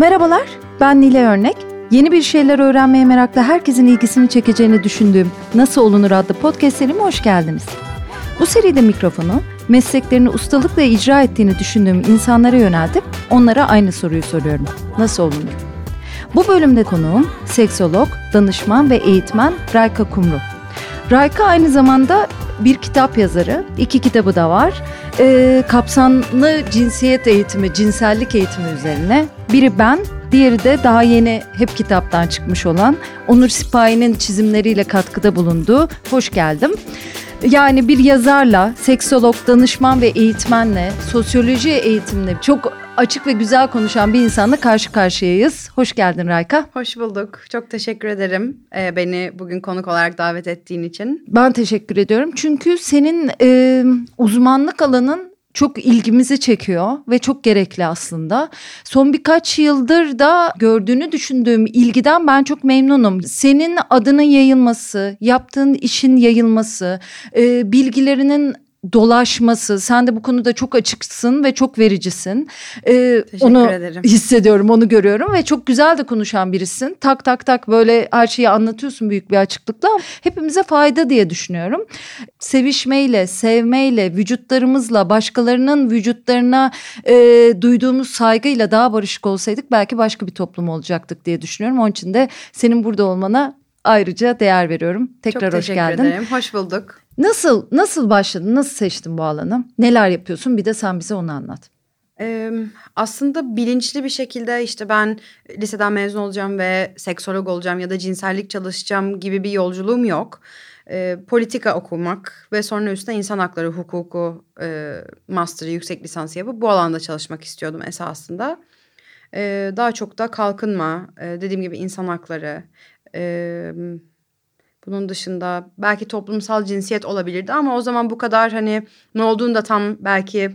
Merhabalar, ben Nile Örnek. Yeni bir şeyler öğrenmeye meraklı herkesin ilgisini çekeceğini düşündüğüm Nasıl Olunur adlı podcast serime hoş geldiniz. Bu seride mikrofonu mesleklerini ustalıkla icra ettiğini düşündüğüm insanlara yöneltip onlara aynı soruyu soruyorum. Nasıl olunur? Bu bölümde konuğum seksolog, danışman ve eğitmen Rayka Kumru. Rayka aynı zamanda bir kitap yazarı. iki kitabı da var. Ee, kapsamlı cinsiyet eğitimi, cinsellik eğitimi üzerine. Biri ben, diğeri de daha yeni hep kitaptan çıkmış olan Onur Sipahi'nin çizimleriyle katkıda bulunduğu Hoş Geldim. Yani bir yazarla, seksolog, danışman ve eğitmenle, sosyoloji eğitimle çok açık ve güzel konuşan bir insanla karşı karşıyayız. Hoş geldin Rayka. Hoş bulduk. Çok teşekkür ederim e, beni bugün konuk olarak davet ettiğin için. Ben teşekkür ediyorum. Çünkü senin e, uzmanlık alanın çok ilgimizi çekiyor ve çok gerekli aslında. Son birkaç yıldır da gördüğünü düşündüğüm ilgiden ben çok memnunum. Senin adının yayılması, yaptığın işin yayılması, e, bilgilerinin dolaşması. Sen de bu konuda çok açıksın ve çok vericisin. Ee, onu ederim. hissediyorum, onu görüyorum ve çok güzel de konuşan birisin. Tak tak tak böyle her şeyi anlatıyorsun büyük bir açıklıkla. Hepimize fayda diye düşünüyorum. Sevişmeyle, sevmeyle, vücutlarımızla, başkalarının vücutlarına e, duyduğumuz saygıyla daha barışık olsaydık belki başka bir toplum olacaktık diye düşünüyorum. Onun için de senin burada olmana ayrıca değer veriyorum. Tekrar hoş geldin. Çok teşekkür ederim. Hoş bulduk. Nasıl nasıl başladın? Nasıl seçtin bu alanı? Neler yapıyorsun? Bir de sen bize onu anlat. Ee, aslında bilinçli bir şekilde işte ben liseden mezun olacağım ve seksolog olacağım ya da cinsellik çalışacağım gibi bir yolculuğum yok. Ee, politika okumak ve sonra üstüne insan hakları hukuku e, master'ı yüksek lisansı yapıp bu alanda çalışmak istiyordum esasında. Ee, daha çok da kalkınma, e, dediğim gibi insan hakları, e, bunun dışında belki toplumsal cinsiyet olabilirdi ama o zaman bu kadar hani ne olduğunu da tam belki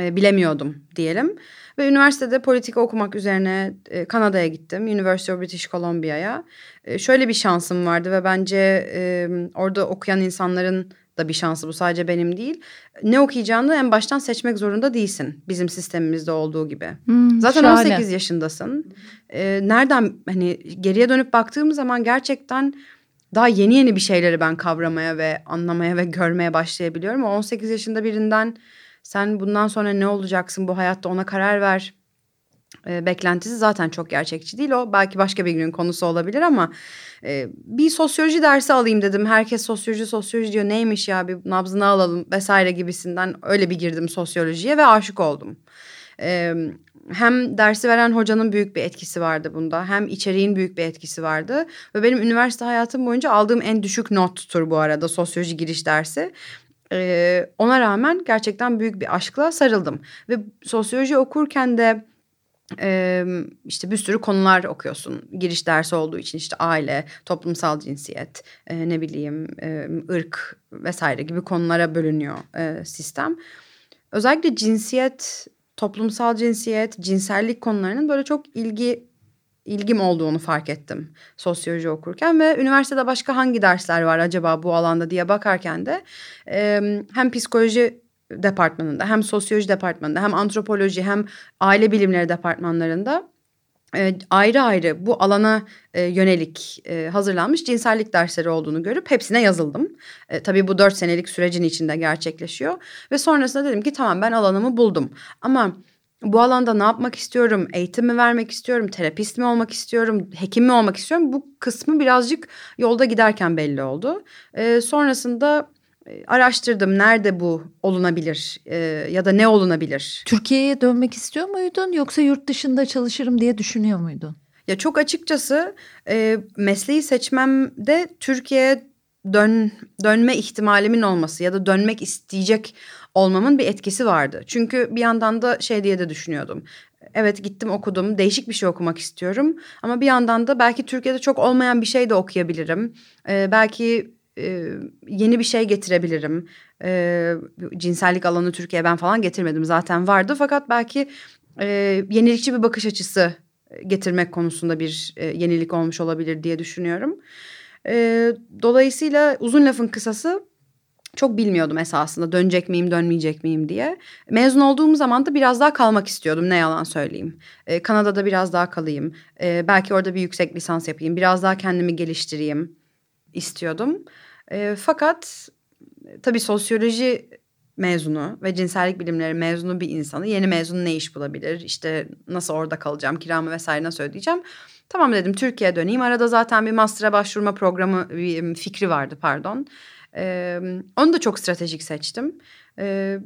e, bilemiyordum diyelim. Ve üniversitede politika okumak üzerine e, Kanada'ya gittim. University of British Columbia'ya. E, şöyle bir şansım vardı ve bence e, orada okuyan insanların da bir şansı bu sadece benim değil. Ne okuyacağını en baştan seçmek zorunda değilsin. Bizim sistemimizde olduğu gibi. Hmm, Zaten şahane. 18 yaşındasın. E, nereden hani geriye dönüp baktığım zaman gerçekten daha yeni yeni bir şeyleri ben kavramaya ve anlamaya ve görmeye başlayabiliyorum. O 18 yaşında birinden sen bundan sonra ne olacaksın bu hayatta ona karar ver e, beklentisi zaten çok gerçekçi değil. O belki başka bir günün konusu olabilir ama e, bir sosyoloji dersi alayım dedim. Herkes sosyoloji sosyoloji diyor neymiş ya bir nabzını alalım vesaire gibisinden öyle bir girdim sosyolojiye ve aşık oldum. E, hem dersi veren hocanın büyük bir etkisi vardı bunda hem içeriğin büyük bir etkisi vardı ve benim üniversite hayatım boyunca aldığım en düşük nottur bu arada sosyoloji giriş dersi. Ee, ona rağmen gerçekten büyük bir aşkla sarıldım ve sosyoloji okurken de e, işte bir sürü konular okuyorsun giriş dersi olduğu için işte aile, toplumsal cinsiyet, e, ne bileyim e, ırk vesaire gibi konulara bölünüyor e, sistem. Özellikle cinsiyet toplumsal cinsiyet, cinsellik konularının böyle çok ilgi ilgim olduğunu fark ettim sosyoloji okurken ve üniversitede başka hangi dersler var acaba bu alanda diye bakarken de e, hem psikoloji departmanında hem sosyoloji departmanında hem antropoloji hem aile bilimleri departmanlarında ayrı ayrı bu alana e, yönelik e, hazırlanmış cinsellik dersleri olduğunu görüp hepsine yazıldım. E, tabii bu dört senelik sürecin içinde gerçekleşiyor. Ve sonrasında dedim ki tamam ben alanımı buldum. Ama bu alanda ne yapmak istiyorum? Eğitim mi vermek istiyorum? Terapist mi olmak istiyorum? Hekim mi olmak istiyorum? Bu kısmı birazcık yolda giderken belli oldu. E, sonrasında araştırdım nerede bu olunabilir e, ya da ne olunabilir. Türkiye'ye dönmek istiyor muydun yoksa yurt dışında çalışırım diye düşünüyor muydun? Ya çok açıkçası e, mesleği seçmemde Türkiye'ye dön dönme ihtimalimin olması ya da dönmek isteyecek olmamın bir etkisi vardı. Çünkü bir yandan da şey diye de düşünüyordum. Evet gittim okudum değişik bir şey okumak istiyorum ama bir yandan da belki Türkiye'de çok olmayan bir şey de okuyabilirim. Ee, belki yeni bir şey getirebilirim. E, cinsellik alanı Türkiye'ye ben falan getirmedim zaten vardı fakat belki e, yenilikçi bir bakış açısı getirmek konusunda bir e, yenilik olmuş olabilir diye düşünüyorum. E, dolayısıyla uzun lafın kısası çok bilmiyordum esasında dönecek miyim dönmeyecek miyim diye. Mezun olduğum zaman da biraz daha kalmak istiyordum ne yalan söyleyeyim. Ee, Kanada'da biraz daha kalayım. Ee, belki orada bir yüksek lisans yapayım. Biraz daha kendimi geliştireyim istiyordum. Ee, fakat tabii sosyoloji mezunu ve cinsellik bilimleri mezunu bir insanı yeni mezun ne iş bulabilir? İşte nasıl orada kalacağım, kiramı vesaire nasıl ödeyeceğim? Tamam dedim Türkiye'ye döneyim. Arada zaten bir master'a başvurma programı bir fikri vardı pardon. Ee, onu da çok stratejik seçtim. Ee,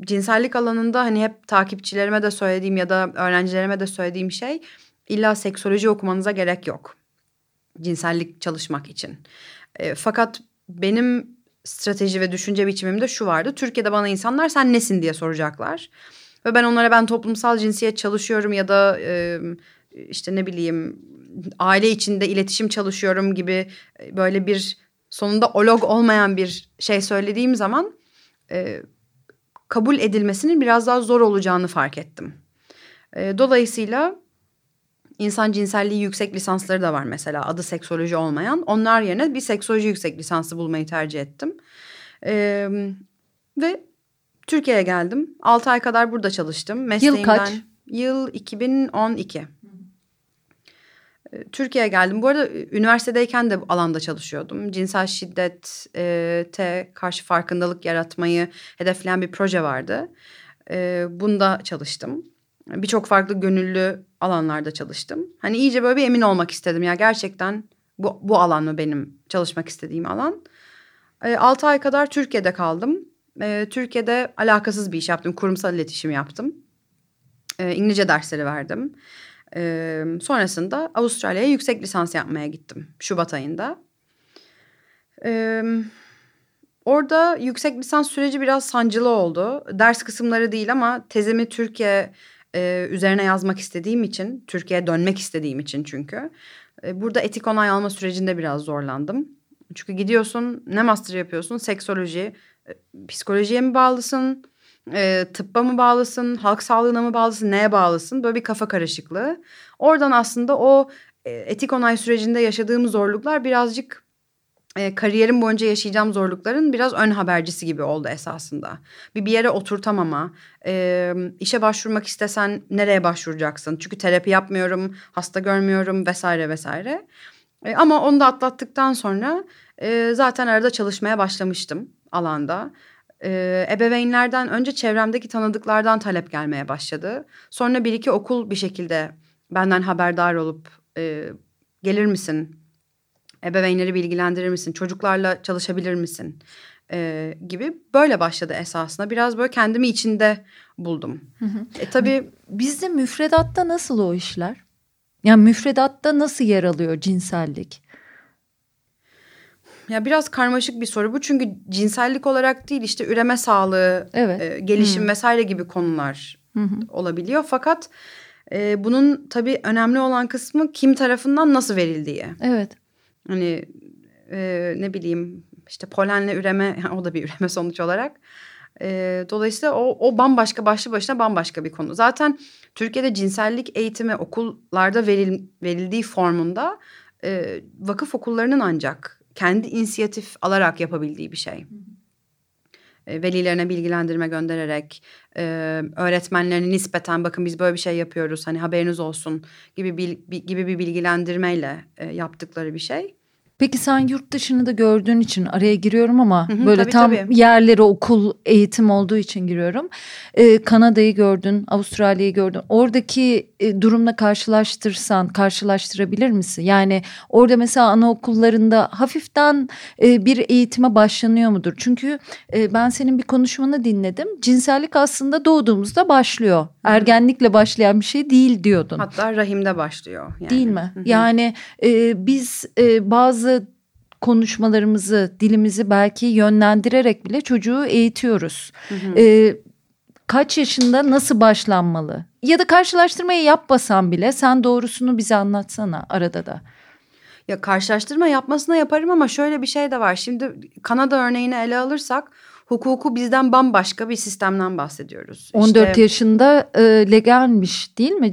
cinsellik alanında hani hep takipçilerime de söylediğim ya da öğrencilerime de söylediğim şey illa seksoloji okumanıza gerek yok. Cinsellik çalışmak için. E, fakat benim strateji ve düşünce biçimimde şu vardı. Türkiye'de bana insanlar sen nesin diye soracaklar. Ve ben onlara ben toplumsal cinsiyet çalışıyorum ya da e, işte ne bileyim aile içinde iletişim çalışıyorum gibi böyle bir sonunda olog olmayan bir şey söylediğim zaman e, kabul edilmesinin biraz daha zor olacağını fark ettim. E, dolayısıyla insan cinselliği yüksek lisansları da var mesela adı seksoloji olmayan. Onlar yerine bir seksoloji yüksek lisansı bulmayı tercih ettim. E, ve Türkiye'ye geldim. Altı ay kadar burada çalıştım. Mesleğimden, yıl kaç? Yıl 2012. Türkiye'ye geldim. Bu arada üniversitedeyken de alanda çalışıyordum. Cinsel şiddete karşı farkındalık yaratmayı hedefleyen bir proje vardı. Bunda çalıştım. Birçok farklı gönüllü alanlarda çalıştım. Hani iyice böyle bir emin olmak istedim ya gerçekten bu, bu alan mı benim çalışmak istediğim alan. Altı ay kadar Türkiye'de kaldım. Türkiye'de alakasız bir iş yaptım. Kurumsal iletişim yaptım. İngilizce dersleri verdim. Ee, sonrasında Avustralya'ya yüksek lisans yapmaya gittim Şubat ayında. Ee, orada yüksek lisans süreci biraz sancılı oldu. Ders kısımları değil ama tezimi Türkiye üzerine yazmak istediğim için, Türkiye'ye dönmek istediğim için çünkü. Burada etik onay alma sürecinde biraz zorlandım. Çünkü gidiyorsun ne master yapıyorsun? Seksoloji, psikolojiye mi bağlısın? e, tıbba mı bağlısın, halk sağlığına mı bağlısın, neye bağlısın? Böyle bir kafa karışıklığı. Oradan aslında o etik onay sürecinde yaşadığım zorluklar birazcık e, kariyerim boyunca yaşayacağım zorlukların biraz ön habercisi gibi oldu esasında. Bir bir yere oturtamama, e, işe başvurmak istesen nereye başvuracaksın? Çünkü terapi yapmıyorum, hasta görmüyorum vesaire vesaire. E, ama onu da atlattıktan sonra e, zaten arada çalışmaya başlamıştım alanda e, ebeveynlerden önce çevremdeki tanıdıklardan talep gelmeye başladı. Sonra bir iki okul bir şekilde benden haberdar olup e, gelir misin? Ebeveynleri bilgilendirir misin? Çocuklarla çalışabilir misin? E, gibi böyle başladı esasında. Biraz böyle kendimi içinde buldum. Hı hı. E, tabii bizde müfredatta nasıl o işler? Yani müfredatta nasıl yer alıyor cinsellik? Ya biraz karmaşık bir soru bu çünkü cinsellik olarak değil işte üreme sağlığı, evet. e, gelişim hmm. vesaire gibi konular hmm. olabiliyor. Fakat e, bunun tabii önemli olan kısmı kim tarafından nasıl verildiği. Evet. Hani e, ne bileyim işte polenle üreme o da bir üreme sonuç olarak. E, dolayısıyla o, o bambaşka başlı başına bambaşka bir konu. Zaten Türkiye'de cinsellik eğitimi okullarda veril, verildiği formunda e, vakıf okullarının ancak kendi inisiyatif alarak yapabildiği bir şey. E, velilerine bilgilendirme göndererek, e, öğretmenlerine nispeten bakın biz böyle bir şey yapıyoruz hani haberiniz olsun gibi bir, gibi bir bilgilendirmeyle e, yaptıkları bir şey. Peki sen yurt dışını da gördüğün için araya giriyorum ama hı hı, böyle tabii, tam tabii. yerleri okul eğitim olduğu için giriyorum. Ee, Kanada'yı gördün, Avustralya'yı gördün. Oradaki e, durumla karşılaştırsan karşılaştırabilir misin? Yani orada mesela anaokullarında hafiften e, bir eğitime başlanıyor mudur? Çünkü e, ben senin bir konuşmanı dinledim. Cinsellik aslında doğduğumuzda başlıyor. Ergenlikle başlayan bir şey değil diyordun. Hatta rahimde başlıyor. Yani. Değil mi? Hı hı. Yani e, biz e, bazı konuşmalarımızı, dilimizi belki yönlendirerek bile çocuğu eğitiyoruz. Hı hı. E, kaç yaşında nasıl başlanmalı? Ya da karşılaştırmayı yapmasan bile sen doğrusunu bize anlatsana arada da. Ya karşılaştırma yapmasına yaparım ama şöyle bir şey de var. Şimdi Kanada örneğini ele alırsak hukuku bizden bambaşka bir sistemden bahsediyoruz. 14 işte, yaşında e, legalmiş değil mi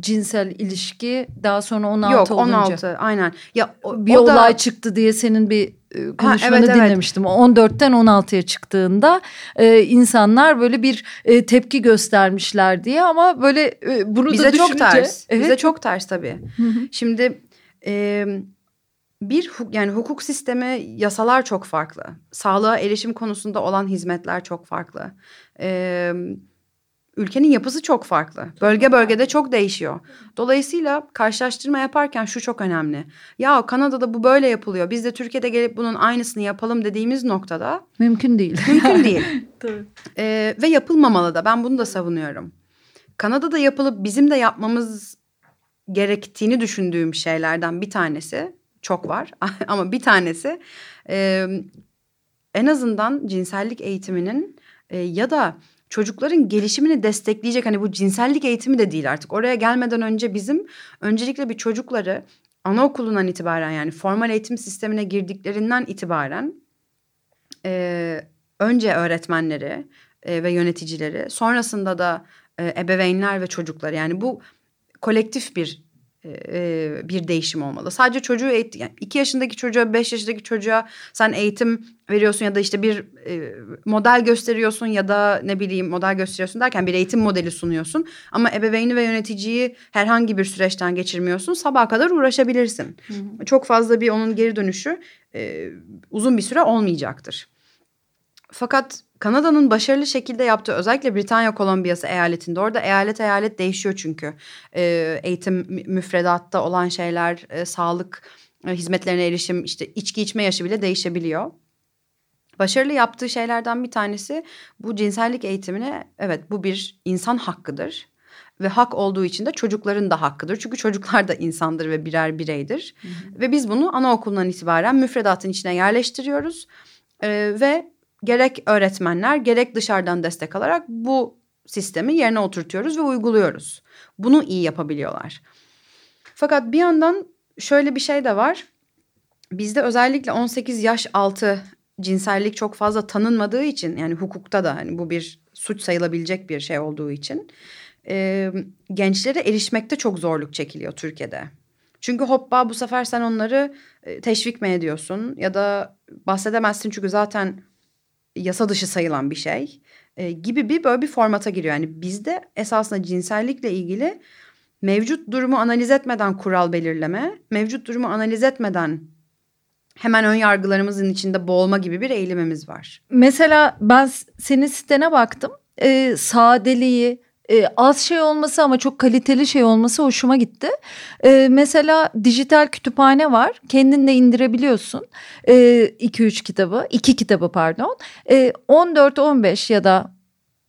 cinsel ilişki daha sonra 16 yok, olunca. Yok 16 aynen. Ya o, bir o olay da, çıktı diye senin bir e, konuşmanı ha, evet, dinlemiştim. Evet. 14'ten 16'ya çıktığında e, insanlar böyle bir e, tepki göstermişler diye ama böyle e, bunu Bize da düşününce. çok ters. Evet. Bize çok ters tabii. Şimdi e, bir yani hukuk sistemi yasalar çok farklı. Sağlığa erişim konusunda olan hizmetler çok farklı. Ee, ülkenin yapısı çok farklı. Bölge bölgede çok değişiyor. Dolayısıyla karşılaştırma yaparken şu çok önemli. Ya Kanada'da bu böyle yapılıyor. Biz de Türkiye'de gelip bunun aynısını yapalım dediğimiz noktada mümkün değil. Mümkün değil. ee, ve yapılmamalı da. Ben bunu da savunuyorum. Kanada'da yapılıp bizim de yapmamız gerektiğini düşündüğüm şeylerden bir tanesi çok var ama bir tanesi e, en azından cinsellik eğitiminin e, ya da çocukların gelişimini destekleyecek hani bu cinsellik eğitimi de değil artık. Oraya gelmeden önce bizim öncelikle bir çocukları anaokulundan itibaren yani formal eğitim sistemine girdiklerinden itibaren e, önce öğretmenleri e, ve yöneticileri sonrasında da e, ebeveynler ve çocukları yani bu kolektif bir bir değişim olmalı. Sadece çocuğu eğit yani iki yaşındaki çocuğa beş yaşındaki çocuğa sen eğitim veriyorsun ya da işte bir e, model gösteriyorsun ya da ne bileyim model gösteriyorsun derken bir eğitim modeli sunuyorsun. Ama ebeveyni ve yöneticiyi herhangi bir süreçten geçirmiyorsun. Sabaha kadar uğraşabilirsin. Hı hı. Çok fazla bir onun geri dönüşü e, uzun bir süre olmayacaktır. Fakat Kanada'nın başarılı şekilde yaptığı özellikle Britanya Kolombiyası eyaletinde orada eyalet eyalet değişiyor çünkü. E, eğitim müfredatta olan şeyler, e, sağlık e, hizmetlerine erişim, işte içki içme yaşı bile değişebiliyor. Başarılı yaptığı şeylerden bir tanesi bu cinsellik eğitimine evet bu bir insan hakkıdır. Ve hak olduğu için de çocukların da hakkıdır. Çünkü çocuklar da insandır ve birer bireydir. Hı hı. Ve biz bunu anaokulundan itibaren müfredatın içine yerleştiriyoruz. Ee, ve gerek öğretmenler gerek dışarıdan destek alarak bu sistemi yerine oturtuyoruz ve uyguluyoruz. Bunu iyi yapabiliyorlar. Fakat bir yandan şöyle bir şey de var. Bizde özellikle 18 yaş altı cinsellik çok fazla tanınmadığı için yani hukukta da hani bu bir suç sayılabilecek bir şey olduğu için e, gençlere erişmekte çok zorluk çekiliyor Türkiye'de. Çünkü hoppa bu sefer sen onları teşvik mi ediyorsun ya da bahsedemezsin çünkü zaten yasa dışı sayılan bir şey e, gibi bir böyle bir formata giriyor. Yani bizde esasında cinsellikle ilgili mevcut durumu analiz etmeden kural belirleme, mevcut durumu analiz etmeden hemen ön yargılarımızın içinde boğulma gibi bir eğilimimiz var. Mesela ben senin sitene baktım. E, sadeliği, e, az şey olması ama çok kaliteli şey olması hoşuma gitti. E, mesela dijital kütüphane var. Kendin de indirebiliyorsun. 2-3 e, kitabı, 2 kitabı pardon. E, 14-15 ya da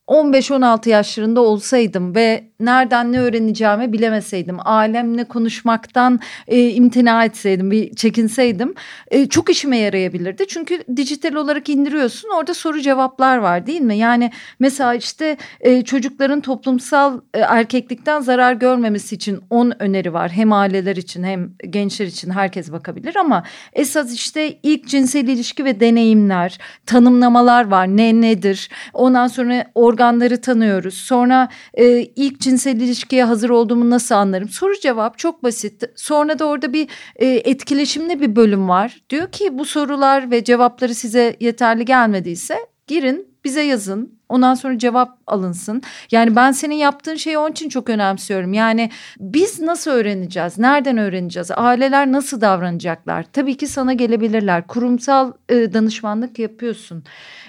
15-16 yaşlarında olsaydım ve nereden ne öğreneceğimi bilemeseydim, alemle konuşmaktan e, imtina etseydim, bir çekinseydim e, çok işime yarayabilirdi. Çünkü dijital olarak indiriyorsun orada soru cevaplar var değil mi? Yani mesela işte e, çocukların toplumsal e, erkeklikten zarar görmemesi için 10 öneri var. Hem aileler için hem gençler için herkes bakabilir ama esas işte ilk cinsel ilişki ve deneyimler, tanımlamalar var. Ne nedir? Ondan sonra organları tanıyoruz. Sonra e, ilk cinsel ilişkiye hazır olduğumu nasıl anlarım? Soru cevap çok basit. Sonra da orada bir e, etkileşimli bir bölüm var. Diyor ki bu sorular ve cevapları size yeterli gelmediyse girin bize yazın. Ondan sonra cevap alınsın. Yani ben senin yaptığın şeyi onun için çok önemsiyorum. Yani biz nasıl öğreneceğiz? Nereden öğreneceğiz? Aileler nasıl davranacaklar? Tabii ki sana gelebilirler. Kurumsal e, danışmanlık yapıyorsun.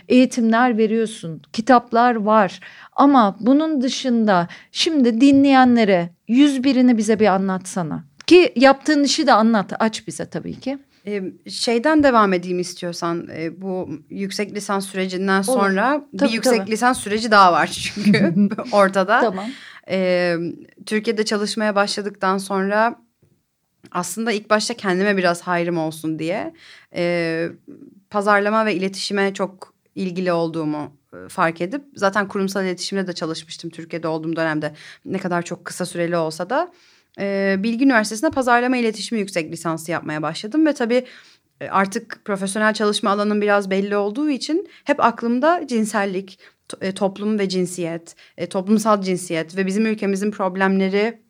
Eğitimler veriyorsun. Kitaplar var. Ama bunun dışında şimdi dinleyenlere yüz birini bize bir anlatsana. Ki yaptığın işi de anlat. Aç bize tabii ki. Şeyden devam edeyim istiyorsan e, bu yüksek lisans sürecinden sonra Olur. Tabii, bir yüksek tabii. lisans süreci daha var çünkü ortada. Tamam. Ee, Türkiye'de çalışmaya başladıktan sonra aslında ilk başta kendime biraz hayrım olsun diye e, pazarlama ve iletişime çok ilgili olduğumu e, fark edip zaten kurumsal iletişimde de çalışmıştım Türkiye'de olduğum dönemde ne kadar çok kısa süreli olsa da e, Bilgi Üniversitesi'nde pazarlama iletişimi yüksek lisansı yapmaya başladım ve tabii e, artık profesyonel çalışma alanım biraz belli olduğu için hep aklımda cinsellik, e, toplum ve cinsiyet, e, toplumsal cinsiyet ve bizim ülkemizin problemleri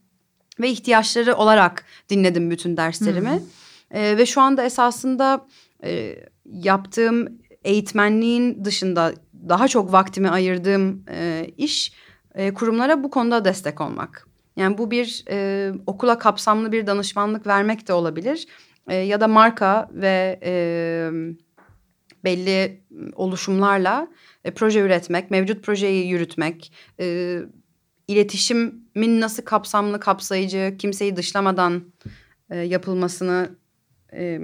ve ihtiyaçları olarak dinledim bütün derslerimi. E, ve şu anda esasında e, yaptığım eğitmenliğin dışında daha çok vaktimi ayırdığım e, iş e, kurumlara bu konuda destek olmak. Yani bu bir e, okula kapsamlı bir danışmanlık vermek de olabilir. E, ya da marka ve e, belli oluşumlarla e, proje üretmek, mevcut projeyi yürütmek, e, iletişimin nasıl kapsamlı, kapsayıcı, kimseyi dışlamadan e, yapılmasını e,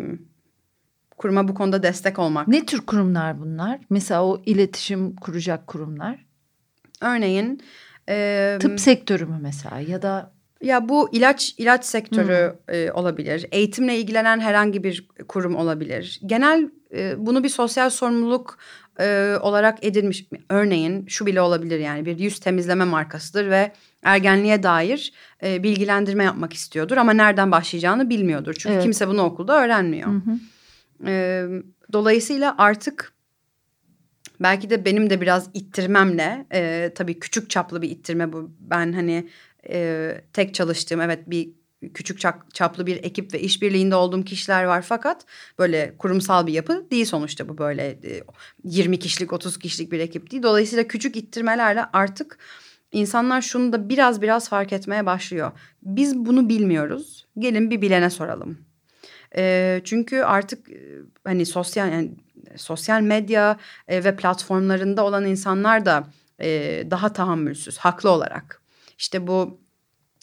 kuruma bu konuda destek olmak. Ne tür kurumlar bunlar? Mesela o iletişim kuracak kurumlar. Örneğin e, Tıp sektörü mü mesela ya da ya bu ilaç ilaç sektörü e, olabilir. Eğitimle ilgilenen herhangi bir kurum olabilir. Genel e, bunu bir sosyal sorumluluk e, olarak edilmiş. Örneğin şu bile olabilir yani bir yüz temizleme markasıdır ve ergenliğe dair e, bilgilendirme yapmak istiyordur ama nereden başlayacağını bilmiyordur. Çünkü Evet. kimse bunu okulda öğrenmiyor. Hı hı. E, dolayısıyla artık belki de benim de biraz ittirmemle e, tabii küçük çaplı bir ittirme bu. Ben hani e, tek çalıştığım evet bir küçük çap- çaplı bir ekip ve işbirliğinde olduğum kişiler var fakat böyle kurumsal bir yapı değil sonuçta bu böyle e, 20 kişilik 30 kişilik bir ekip değil. Dolayısıyla küçük ittirmelerle artık insanlar şunu da biraz biraz fark etmeye başlıyor. Biz bunu bilmiyoruz. Gelin bir bilene soralım. E, çünkü artık e, hani sosyal yani sosyal medya e, ve platformlarında olan insanlar da e, daha tahammülsüz haklı olarak. İşte bu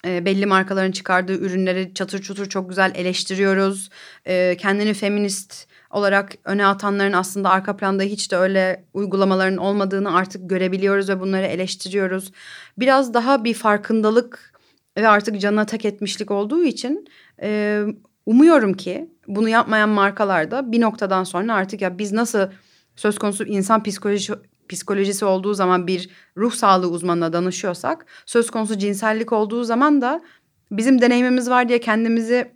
e, belli markaların çıkardığı ürünleri çatır çutur çok güzel eleştiriyoruz. E, kendini feminist olarak öne atanların aslında arka planda hiç de öyle uygulamaların olmadığını artık görebiliyoruz ve bunları eleştiriyoruz. Biraz daha bir farkındalık ve artık canına tak etmişlik olduğu için e, umuyorum ki bunu yapmayan markalar da bir noktadan sonra artık ya biz nasıl söz konusu insan psikoloji psikolojisi olduğu zaman bir ruh sağlığı uzmanına danışıyorsak söz konusu cinsellik olduğu zaman da bizim deneyimimiz var diye kendimizi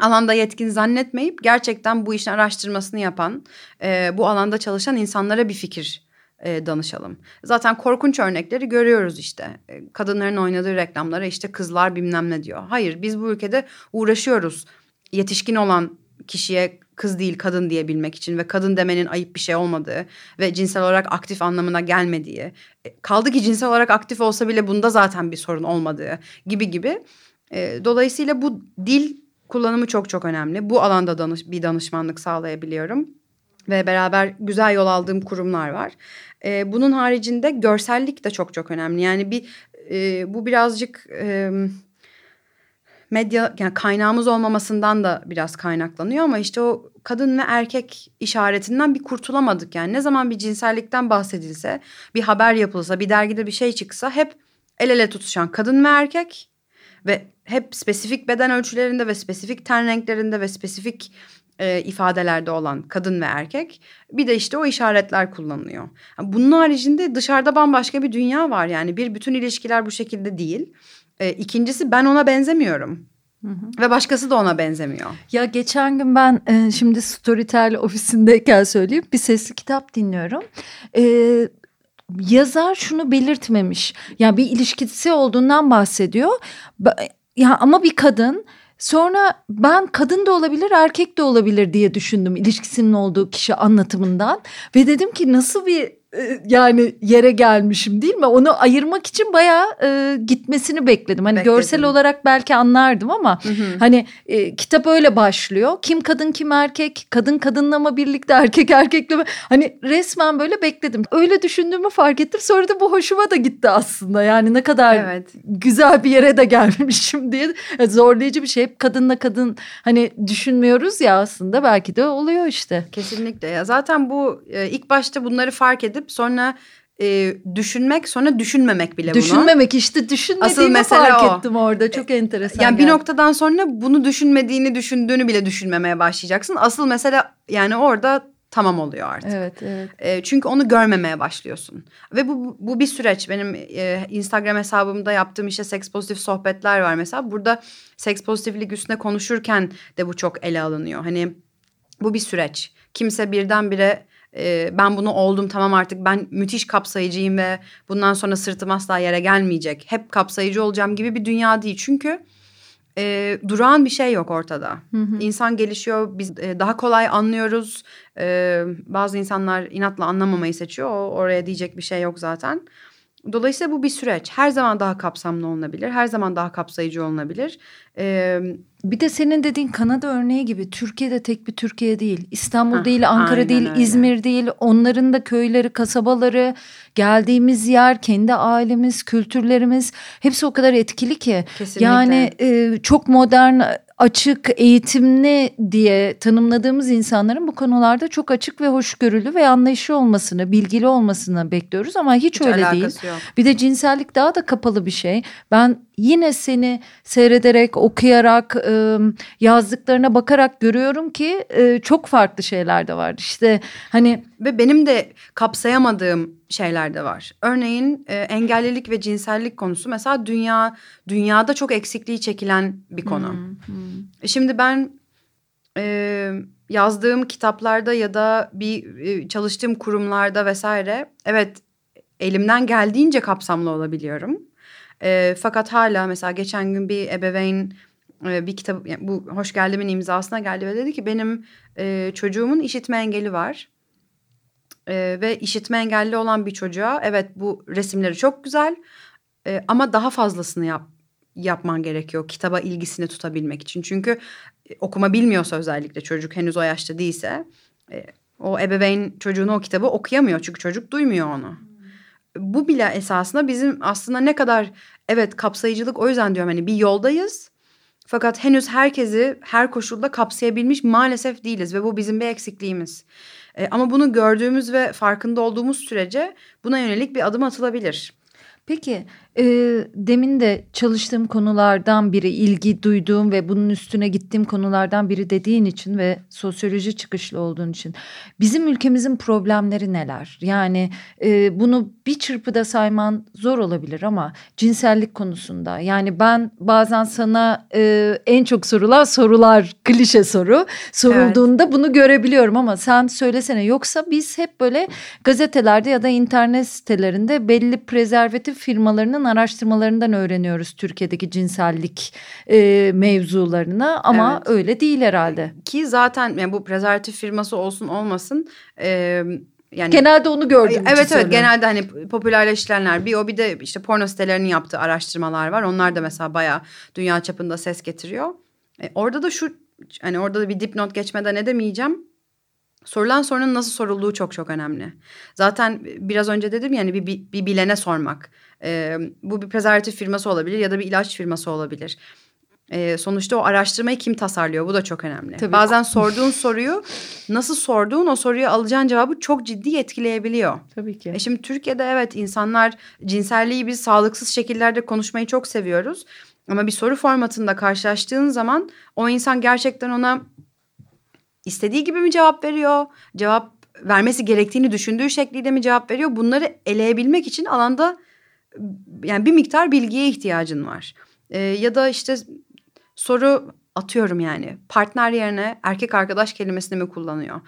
alanda yetkin zannetmeyip gerçekten bu işin araştırmasını yapan e, bu alanda çalışan insanlara bir fikir e, danışalım. Zaten korkunç örnekleri görüyoruz işte. E, kadınların oynadığı reklamlara işte kızlar bilmem ne diyor. Hayır biz bu ülkede uğraşıyoruz. Yetişkin olan kişiye kız değil kadın diyebilmek için ve kadın demenin ayıp bir şey olmadığı ve cinsel olarak aktif anlamına gelmediği. E, kaldı ki cinsel olarak aktif olsa bile bunda zaten bir sorun olmadığı gibi gibi. E, dolayısıyla bu dil kullanımı çok çok önemli. Bu alanda danış, bir danışmanlık sağlayabiliyorum ve beraber güzel yol aldığım kurumlar var. E, bunun haricinde görsellik de çok çok önemli. Yani bir bu birazcık medya yani kaynağımız olmamasından da biraz kaynaklanıyor ama işte o kadın ve erkek işaretinden bir kurtulamadık yani. Ne zaman bir cinsellikten bahsedilse, bir haber yapılsa, bir dergide bir şey çıksa hep el ele tutuşan kadın ve erkek ve hep spesifik beden ölçülerinde ve spesifik ten renklerinde ve spesifik e, ifadelerde olan kadın ve erkek. Bir de işte o işaretler kullanılıyor. Bunun haricinde dışarıda bambaşka bir dünya var yani bir bütün ilişkiler bu şekilde değil. E, ikincisi ben ona benzemiyorum. Hı hı. Ve başkası da ona benzemiyor. Ya geçen gün ben e, şimdi Storytel ofisindeyken söyleyeyim bir sesli kitap dinliyorum. E, yazar şunu belirtmemiş. Yani bir ilişkisi olduğundan bahsediyor. Ba- Ya ama bir kadın sonra ben kadın da olabilir erkek de olabilir diye düşündüm ilişkisinin olduğu kişi anlatımından ve dedim ki nasıl bir yani yere gelmişim değil mi? Onu ayırmak için bayağı e, gitmesini bekledim. Hani Bekledim. görsel olarak belki anlardım ama Hani e, kitap öyle başlıyor. Kim kadın kim erkek, kadın kadınla mı birlikte, erkek erkekle mi? Hani resmen böyle bekledim. Öyle düşündüğümü fark ettim. Sonra da bu hoşuma da gitti aslında. Yani ne kadar Evet. güzel bir yere de gelmişim diye. Yani zorlayıcı bir şey. Hep kadınla kadın hani düşünmüyoruz ya aslında. Belki de oluyor işte. Kesinlikle ya zaten bu e, ilk başta bunları fark edip sonra e, düşünmek sonra düşünmemek bile bunu. Düşünmemek işte düşünmediğimi mesele fark o. ettim orada. Çok enteresan. Yani bir geldi. noktadan sonra bunu düşünmediğini düşündüğünü bile düşünmemeye başlayacaksın. Asıl mesele yani orada tamam oluyor artık. Evet evet. E, çünkü onu görmemeye başlıyorsun. Ve bu, bu bir süreç. Benim e, Instagram hesabımda yaptığım işte seks pozitif sohbetler var mesela. Burada seks pozitiflik üstüne konuşurken de bu çok ele alınıyor. Hani Bu bir süreç. Kimse birdenbire e, ben bunu oldum tamam artık ben müthiş kapsayıcıyım ve bundan sonra sırtım asla yere gelmeyecek. Hep kapsayıcı olacağım gibi bir dünya değil. Çünkü e, durağan bir şey yok ortada. Hı hı. İnsan gelişiyor, biz e, daha kolay anlıyoruz. E, bazı insanlar inatla anlamamayı seçiyor. O, oraya diyecek bir şey yok zaten. Dolayısıyla bu bir süreç. Her zaman daha kapsamlı olunabilir. Her zaman daha kapsayıcı olunabilir. Ee, bir de senin dediğin Kanada örneği gibi Türkiye'de tek bir Türkiye değil. İstanbul heh, değil, Ankara değil, öyle. İzmir değil. Onların da köyleri, kasabaları, geldiğimiz yer, kendi ailemiz, kültürlerimiz hepsi o kadar etkili ki. Kesinlikle. Yani e, çok modern açık, eğitimli diye tanımladığımız insanların bu konularda çok açık ve hoşgörülü ve anlayışlı olmasını, bilgili olmasını bekliyoruz ama hiç, hiç öyle değil. Yok. Bir de cinsellik daha da kapalı bir şey. Ben yine seni seyrederek, okuyarak, yazdıklarına bakarak görüyorum ki çok farklı şeyler de var. İşte hani ve benim de kapsayamadığım şeyler de var. Örneğin engellilik ve cinsellik konusu mesela dünya dünyada çok eksikliği çekilen bir konu. Hmm, hmm. Şimdi ben e, yazdığım kitaplarda ya da bir e, çalıştığım kurumlarda vesaire evet elimden geldiğince kapsamlı olabiliyorum. E, fakat hala mesela geçen gün bir ebeveyn e, bir kitap yani bu hoş geldimin imzasına geldi ve dedi ki benim e, çocuğumun işitme engeli var. E, ve işitme engelli olan bir çocuğa evet bu resimleri çok güzel e, ama daha fazlasını yap yapman gerekiyor kitaba ilgisini tutabilmek için. Çünkü e, okuma bilmiyorsa özellikle çocuk henüz o yaşta değilse e, o ebeveyn çocuğunu o kitabı okuyamıyor çünkü çocuk duymuyor onu bu bile esasında bizim aslında ne kadar evet kapsayıcılık o yüzden diyorum hani bir yoldayız. Fakat henüz herkesi her koşulda kapsayabilmiş maalesef değiliz ve bu bizim bir eksikliğimiz. E, ama bunu gördüğümüz ve farkında olduğumuz sürece buna yönelik bir adım atılabilir. Peki e, demin de çalıştığım konulardan biri ilgi duyduğum ve bunun üstüne gittiğim konulardan biri dediğin için ve sosyoloji çıkışlı olduğun için bizim ülkemizin problemleri neler? Yani e, bunu bir çırpıda sayman zor olabilir ama cinsellik konusunda yani ben bazen sana e, en çok sorulan sorular klişe soru sorulduğunda evet. bunu görebiliyorum ama sen söylesene yoksa biz hep böyle gazetelerde ya da internet sitelerinde belli prezervatif firmalarının araştırmalarından öğreniyoruz Türkiye'deki cinsellik e, mevzularını ama evet. öyle değil herhalde. Ki zaten yani bu prezervatif firması olsun olmasın e, yani genelde onu gördüm. Evet evet genelde hani popülerleştirenler bir o bir de işte porno sitelerinin yaptığı araştırmalar var. Onlar da mesela bayağı dünya çapında ses getiriyor. E, orada da şu hani orada da bir dipnot geçmeden edemeyeceğim. Sorulan sorunun nasıl sorulduğu çok çok önemli. Zaten biraz önce dedim yani bir, bir, bir bilene sormak. Ee, bu bir prezervatif firması olabilir ya da bir ilaç firması olabilir. Ee, sonuçta o araştırmayı kim tasarlıyor bu da çok önemli. Tabii. Bazen sorduğun soruyu nasıl sorduğun o soruyu alacağın cevabı çok ciddi etkileyebiliyor. Tabii ki. E şimdi Türkiye'de evet insanlar cinselliği biz sağlıksız şekillerde konuşmayı çok seviyoruz. Ama bir soru formatında karşılaştığın zaman o insan gerçekten ona istediği gibi mi cevap veriyor? Cevap vermesi gerektiğini düşündüğü şekliyle mi cevap veriyor? Bunları eleyebilmek için alanda yani bir miktar bilgiye ihtiyacın var. Ee, ya da işte soru atıyorum yani partner yerine erkek arkadaş kelimesini mi kullanıyor?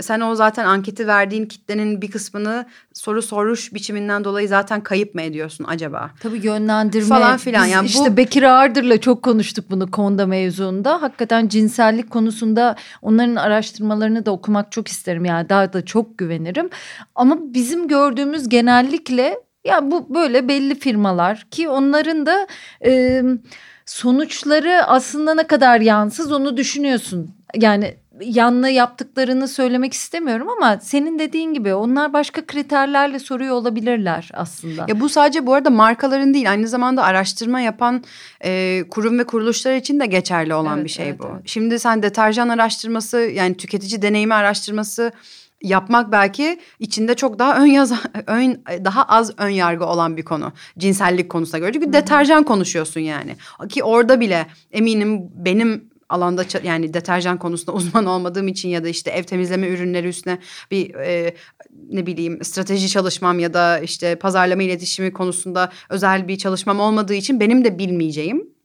Sen o zaten anketi verdiğin kitlenin bir kısmını soru soruş biçiminden dolayı zaten kayıp mı ediyorsun acaba? Tabii yönlendirme falan filan. yani işte bu... Bekir Ardır'la çok konuştuk bunu Konda mevzuunda. Hakikaten cinsellik konusunda onların araştırmalarını da okumak çok isterim. Yani daha da çok güvenirim. Ama bizim gördüğümüz genellikle ya bu böyle belli firmalar ki onların da e, sonuçları aslında ne kadar yansız onu düşünüyorsun. Yani yanlı yaptıklarını söylemek istemiyorum ama senin dediğin gibi onlar başka kriterlerle soruyor olabilirler aslında. Ya bu sadece bu arada markaların değil aynı zamanda araştırma yapan e, kurum ve kuruluşlar için de geçerli olan evet, bir şey evet, bu. Evet. Şimdi sen deterjan araştırması yani tüketici deneyimi araştırması yapmak belki içinde çok daha ön yaz ön daha az ön yargı olan bir konu cinsellik konusuna göre. Çünkü Hı-hı. deterjan konuşuyorsun yani. Ki orada bile eminim benim alanda yani deterjan konusunda uzman olmadığım için ya da işte ev temizleme ürünleri üstüne bir e, ne bileyim strateji çalışmam ya da işte pazarlama iletişimi konusunda özel bir çalışmam olmadığı için benim de bilmeyeceğim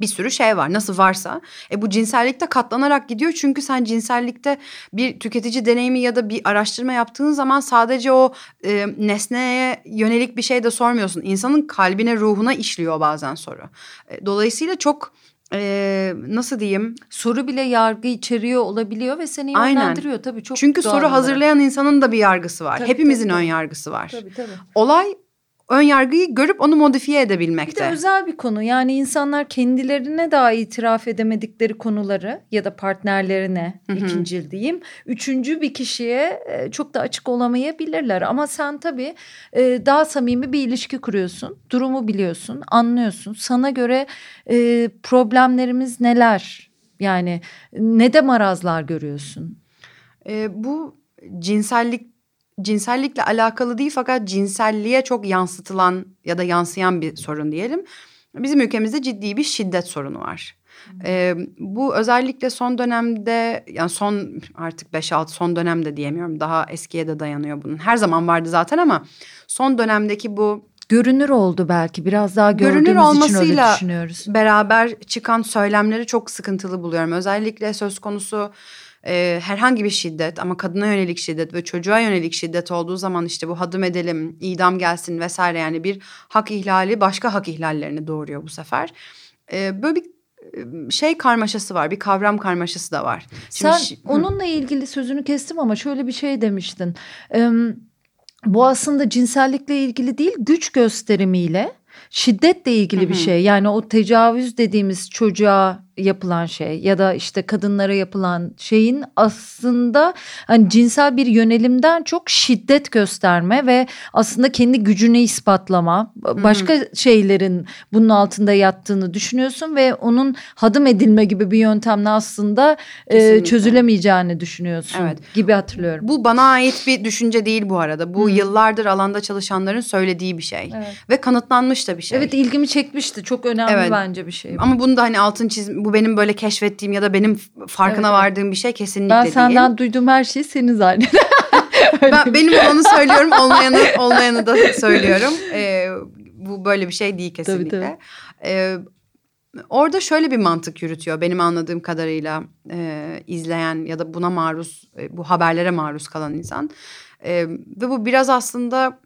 bir sürü şey var nasıl varsa. E bu cinsellikte katlanarak gidiyor çünkü sen cinsellikte bir tüketici deneyimi ya da bir araştırma yaptığın zaman sadece o e, nesneye yönelik bir şey de sormuyorsun. İnsanın kalbine ruhuna işliyor bazen soru. E, dolayısıyla çok e, nasıl diyeyim? Soru bile yargı içeriyor olabiliyor ve seni yönlendiriyor Aynen. tabii çok. Çünkü soru olarak. hazırlayan insanın da bir yargısı var. Tabii, Hepimizin tabii. ön yargısı var. Tabii tabii. Olay ön yargıyı görüp onu modifiye edebilmekte. Bir de özel bir konu. Yani insanlar kendilerine daha itiraf edemedikleri konuları ya da partnerlerine Hı-hı. ikincil diyeyim. Üçüncü bir kişiye e, çok da açık olamayabilirler. Ama sen tabii e, daha samimi bir ilişki kuruyorsun. Durumu biliyorsun, anlıyorsun. Sana göre e, problemlerimiz neler? Yani ne de marazlar görüyorsun? E, bu cinsellik cinsellikle alakalı değil fakat cinselliğe çok yansıtılan ya da yansıyan bir sorun diyelim. Bizim ülkemizde ciddi bir şiddet sorunu var. Ee, bu özellikle son dönemde yani son artık 5-6 son dönemde diyemiyorum daha eskiye de dayanıyor bunun. Her zaman vardı zaten ama son dönemdeki bu görünür oldu belki biraz daha gördüğümüz görünür olmasıyla için öyle düşünüyoruz. beraber çıkan söylemleri çok sıkıntılı buluyorum. Özellikle söz konusu e, herhangi bir şiddet ama kadına yönelik şiddet ve çocuğa yönelik şiddet olduğu zaman işte bu hadım edelim, idam gelsin vesaire yani bir hak ihlali başka hak ihlallerini doğuruyor bu sefer. E, böyle bir şey karmaşası var, bir kavram karmaşası da var. Şimdi, Sen onunla ilgili sözünü kestim ama şöyle bir şey demiştin. Ee, bu aslında cinsellikle ilgili değil, güç gösterimiyle şiddetle ilgili Hı-hı. bir şey. Yani o tecavüz dediğimiz çocuğa yapılan şey ya da işte kadınlara yapılan şeyin aslında hani cinsel bir yönelimden çok şiddet gösterme ve aslında kendi gücünü ispatlama başka Hı-hı. şeylerin bunun altında yattığını düşünüyorsun ve onun hadım edilme gibi bir yöntemle aslında e, çözülemeyeceğini düşünüyorsun evet. gibi hatırlıyorum. Bu bana ait bir düşünce değil bu arada. Bu Hı-hı. yıllardır alanda çalışanların söylediği bir şey evet. ve kanıtlanmış da bir şey. Evet ilgimi çekmişti. Çok önemli evet. bence bir şey. Ama bunu da hani altın çiz bu benim böyle keşfettiğim ya da benim farkına evet. vardığım bir şey kesinlikle değil. Ben senden duyduğum her şey senin zannediyorum. ben, benim olanı söylüyorum olmayanı olmayanı da söylüyorum. Ee, bu böyle bir şey değil kesinlikle. Tabii, tabii. Ee, orada şöyle bir mantık yürütüyor benim anladığım kadarıyla e, izleyen ya da buna maruz e, bu haberlere maruz kalan insan. E, ve bu biraz aslında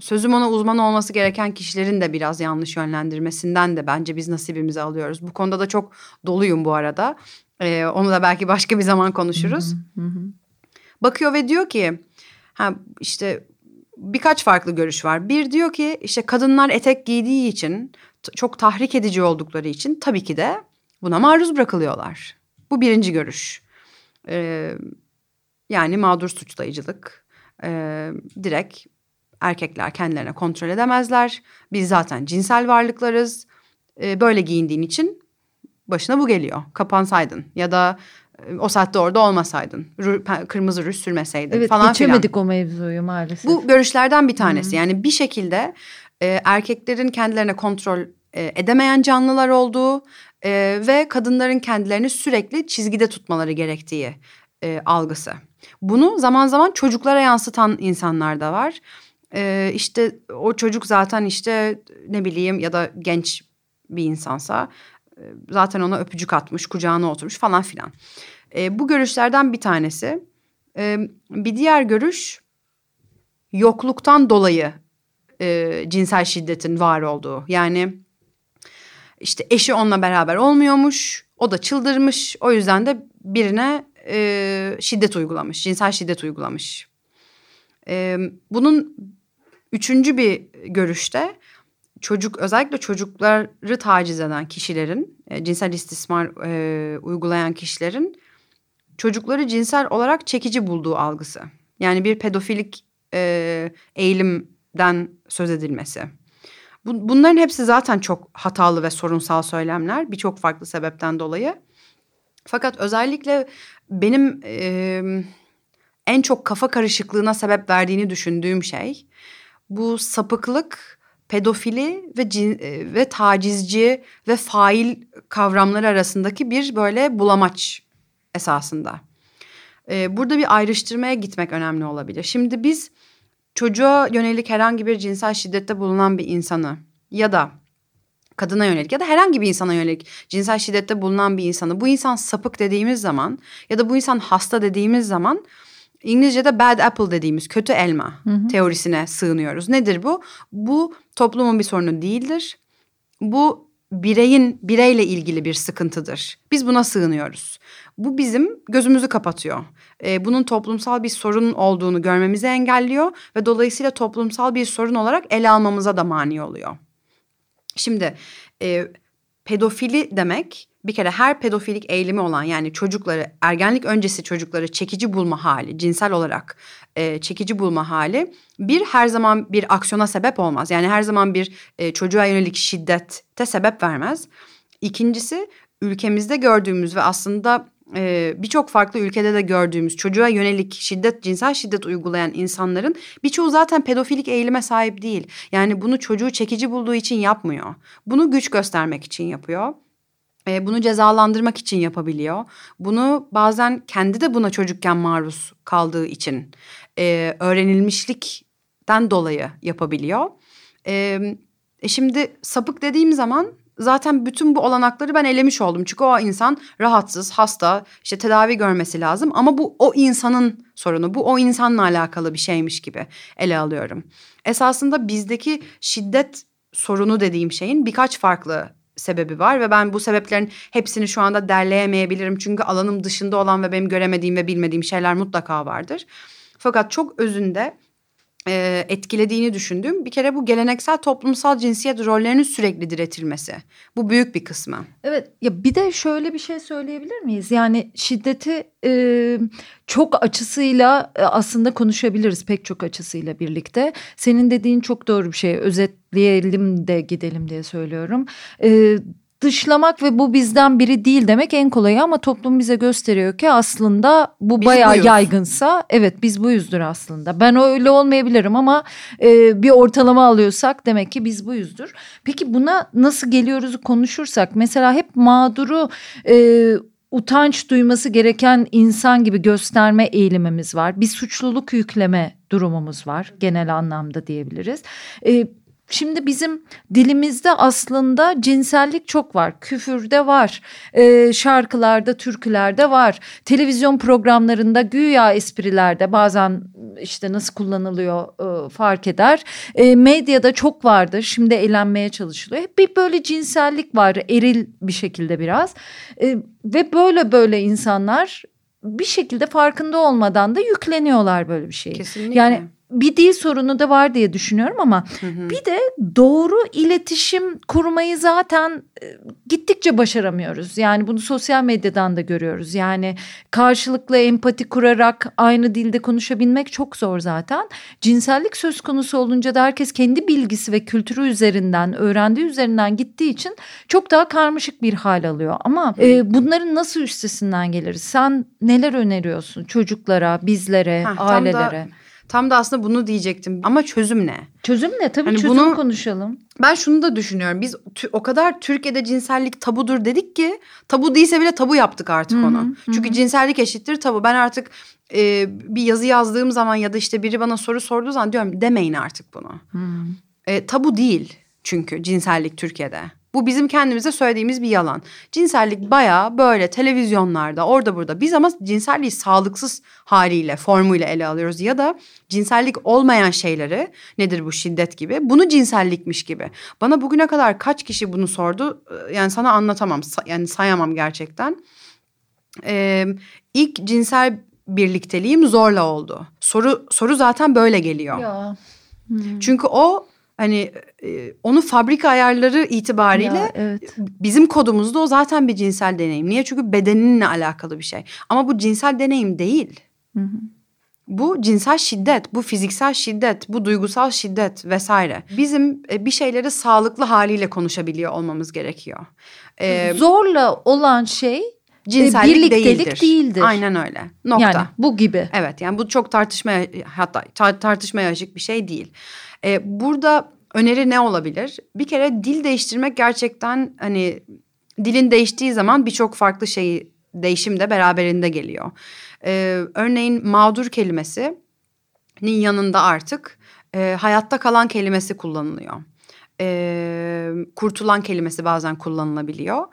sözüm ona uzman olması gereken kişilerin de biraz yanlış yönlendirmesinden de bence biz nasibimizi alıyoruz. Bu konuda da çok doluyum bu arada. Ee, onu da belki başka bir zaman konuşuruz. Hı hı Bakıyor ve diyor ki ha işte birkaç farklı görüş var. Bir diyor ki işte kadınlar etek giydiği için çok tahrik edici oldukları için tabii ki de buna maruz bırakılıyorlar. Bu birinci görüş. Ee, yani mağdur suçlayıcılık. Ee, direkt erkekler kendilerine kontrol edemezler. Biz zaten cinsel varlıklarız. E, böyle giyindiğin için başına bu geliyor. Kapansaydın ya da e, o saatte orada olmasaydın. Kırmızı rüş sürmeseydin evet, falan filan. Evet geçemedik o mevzuyu maalesef. Bu görüşlerden bir tanesi. Hı-hı. Yani bir şekilde e, erkeklerin kendilerine kontrol e, edemeyen canlılar olduğu e, ve kadınların kendilerini sürekli çizgide tutmaları gerektiği e, algısı. Bunu zaman zaman çocuklara yansıtan insanlar da var. Ee, işte o çocuk zaten işte ne bileyim ya da genç bir insansa e, zaten ona öpücük atmış, kucağına oturmuş falan filan. Ee, bu görüşlerden bir tanesi. Ee, bir diğer görüş yokluktan dolayı e, cinsel şiddetin var olduğu. Yani işte eşi onunla beraber olmuyormuş, o da çıldırmış. O yüzden de birine e, şiddet uygulamış, cinsel şiddet uygulamış. E, bunun Üçüncü bir görüşte çocuk özellikle çocukları taciz eden kişilerin e, cinsel istismar e, uygulayan kişilerin çocukları cinsel olarak çekici bulduğu algısı. Yani bir pedofilik e, eğilimden söz edilmesi. Bu, bunların hepsi zaten çok hatalı ve sorunsal söylemler birçok farklı sebepten dolayı. Fakat özellikle benim e, en çok kafa karışıklığına sebep verdiğini düşündüğüm şey bu sapıklık, pedofili ve cin, e, ve tacizci ve fail kavramları arasındaki bir böyle bulamaç esasında. Ee, burada bir ayrıştırmaya gitmek önemli olabilir. Şimdi biz çocuğa yönelik herhangi bir cinsel şiddette bulunan bir insanı ya da kadına yönelik ya da herhangi bir insana yönelik cinsel şiddette bulunan bir insanı bu insan sapık dediğimiz zaman ya da bu insan hasta dediğimiz zaman İngilizce'de bad apple dediğimiz kötü elma hı hı. teorisine sığınıyoruz. Nedir bu? Bu toplumun bir sorunu değildir. Bu bireyin bireyle ilgili bir sıkıntıdır. Biz buna sığınıyoruz. Bu bizim gözümüzü kapatıyor. Ee, bunun toplumsal bir sorun olduğunu görmemizi engelliyor ve dolayısıyla toplumsal bir sorun olarak ele almamıza da mani oluyor. Şimdi e, pedofili demek bir kere her pedofilik eğilimi olan yani çocukları ergenlik öncesi çocukları çekici bulma hali cinsel olarak e, çekici bulma hali bir her zaman bir aksiyona sebep olmaz. Yani her zaman bir e, çocuğa yönelik şiddette sebep vermez. İkincisi ülkemizde gördüğümüz ve aslında e, birçok farklı ülkede de gördüğümüz çocuğa yönelik şiddet, cinsel şiddet uygulayan insanların birçoğu zaten pedofilik eğilime sahip değil. Yani bunu çocuğu çekici bulduğu için yapmıyor. Bunu güç göstermek için yapıyor. E, bunu cezalandırmak için yapabiliyor. Bunu bazen kendi de buna çocukken maruz kaldığı için e, öğrenilmişlikten dolayı yapabiliyor. E, e şimdi sapık dediğim zaman zaten bütün bu olanakları ben elemiş oldum. Çünkü o insan rahatsız, hasta, işte tedavi görmesi lazım. Ama bu o insanın sorunu, bu o insanla alakalı bir şeymiş gibi ele alıyorum. Esasında bizdeki şiddet sorunu dediğim şeyin birkaç farklı sebebi var ve ben bu sebeplerin hepsini şu anda derleyemeyebilirim. Çünkü alanım dışında olan ve benim göremediğim ve bilmediğim şeyler mutlaka vardır. Fakat çok özünde e, etkilediğini düşündüğüm bir kere bu geleneksel toplumsal cinsiyet rollerinin sürekli diretilmesi. Bu büyük bir kısmı. Evet ya bir de şöyle bir şey söyleyebilir miyiz? Yani şiddeti e, çok açısıyla e, aslında konuşabiliriz pek çok açısıyla birlikte. Senin dediğin çok doğru bir şey. Özetleyelim de gidelim diye söylüyorum. E, dışlamak ve bu bizden biri değil demek en kolayı ama toplum bize gösteriyor ki aslında bu biz bayağı buyuz. yaygınsa evet biz buyuzdur aslında. Ben öyle olmayabilirim ama e, bir ortalama alıyorsak demek ki biz buyuzdur. Peki buna nasıl geliyoruz konuşursak mesela hep mağduru e, utanç duyması gereken insan gibi gösterme eğilimimiz var. Bir suçluluk yükleme durumumuz var genel anlamda diyebiliriz. E, Şimdi bizim dilimizde aslında cinsellik çok var. Küfürde var, e, şarkılarda, türkülerde var. Televizyon programlarında güya esprilerde bazen işte nasıl kullanılıyor e, fark eder. E, medyada çok vardır. Şimdi eğlenmeye çalışılıyor. Hep bir böyle cinsellik var eril bir şekilde biraz. E, ve böyle böyle insanlar bir şekilde farkında olmadan da yükleniyorlar böyle bir şeyi. Kesinlikle. Yani bir dil sorunu da var diye düşünüyorum ama hı hı. bir de doğru iletişim kurmayı zaten e, gittikçe başaramıyoruz. Yani bunu sosyal medyadan da görüyoruz. Yani karşılıklı empati kurarak aynı dilde konuşabilmek çok zor zaten. Cinsellik söz konusu olunca da herkes kendi bilgisi ve kültürü üzerinden, öğrendiği üzerinden gittiği için çok daha karmaşık bir hal alıyor. Ama e, bunların nasıl üstesinden geliriz? Sen neler öneriyorsun çocuklara, bizlere, Heh, ailelere? Da Tam da aslında bunu diyecektim. Ama çözüm ne? Çözüm ne? Tabii hani çözüm bunu, konuşalım. Ben şunu da düşünüyorum. Biz o kadar Türkiye'de cinsellik tabudur dedik ki tabu değilse bile tabu yaptık artık hı-hı, onu. Hı-hı. Çünkü cinsellik eşittir tabu. Ben artık e, bir yazı yazdığım zaman ya da işte biri bana soru sorduğu zaman diyorum demeyin artık bunu. E, tabu değil çünkü cinsellik Türkiye'de. Bu bizim kendimize söylediğimiz bir yalan. Cinsellik bayağı böyle televizyonlarda orada burada biz ama cinselliği sağlıksız haliyle formuyla ele alıyoruz. Ya da cinsellik olmayan şeyleri nedir bu şiddet gibi bunu cinsellikmiş gibi. Bana bugüne kadar kaç kişi bunu sordu ee, yani sana anlatamam yani sayamam gerçekten. Ee, ilk cinsel birlikteliğim zorla oldu. Soru soru zaten böyle geliyor. Ya. Hmm. Çünkü o hani onu fabrika ayarları itibariyle ya, evet. bizim kodumuzda o zaten bir cinsel deneyim. Niye? Çünkü bedeninle alakalı bir şey. Ama bu cinsel deneyim değil. Hı hı. Bu cinsel şiddet, bu fiziksel şiddet, bu duygusal şiddet vesaire. Bizim e, bir şeyleri sağlıklı haliyle konuşabiliyor olmamız gerekiyor. Ee, Zorla olan şey cinsellik birliktelik değildir. değildir. Aynen öyle. Nokta. Yani bu gibi. Evet yani bu çok tartışmaya hatta tartışmaya açık bir şey değil. Ee, burada öneri ne olabilir? Bir kere dil değiştirmek gerçekten hani dilin değiştiği zaman birçok farklı şey değişim de beraberinde geliyor. Ee, örneğin mağdur kelimesinin yanında artık e, hayatta kalan kelimesi kullanılıyor. Ee, kurtulan kelimesi bazen kullanılabiliyor.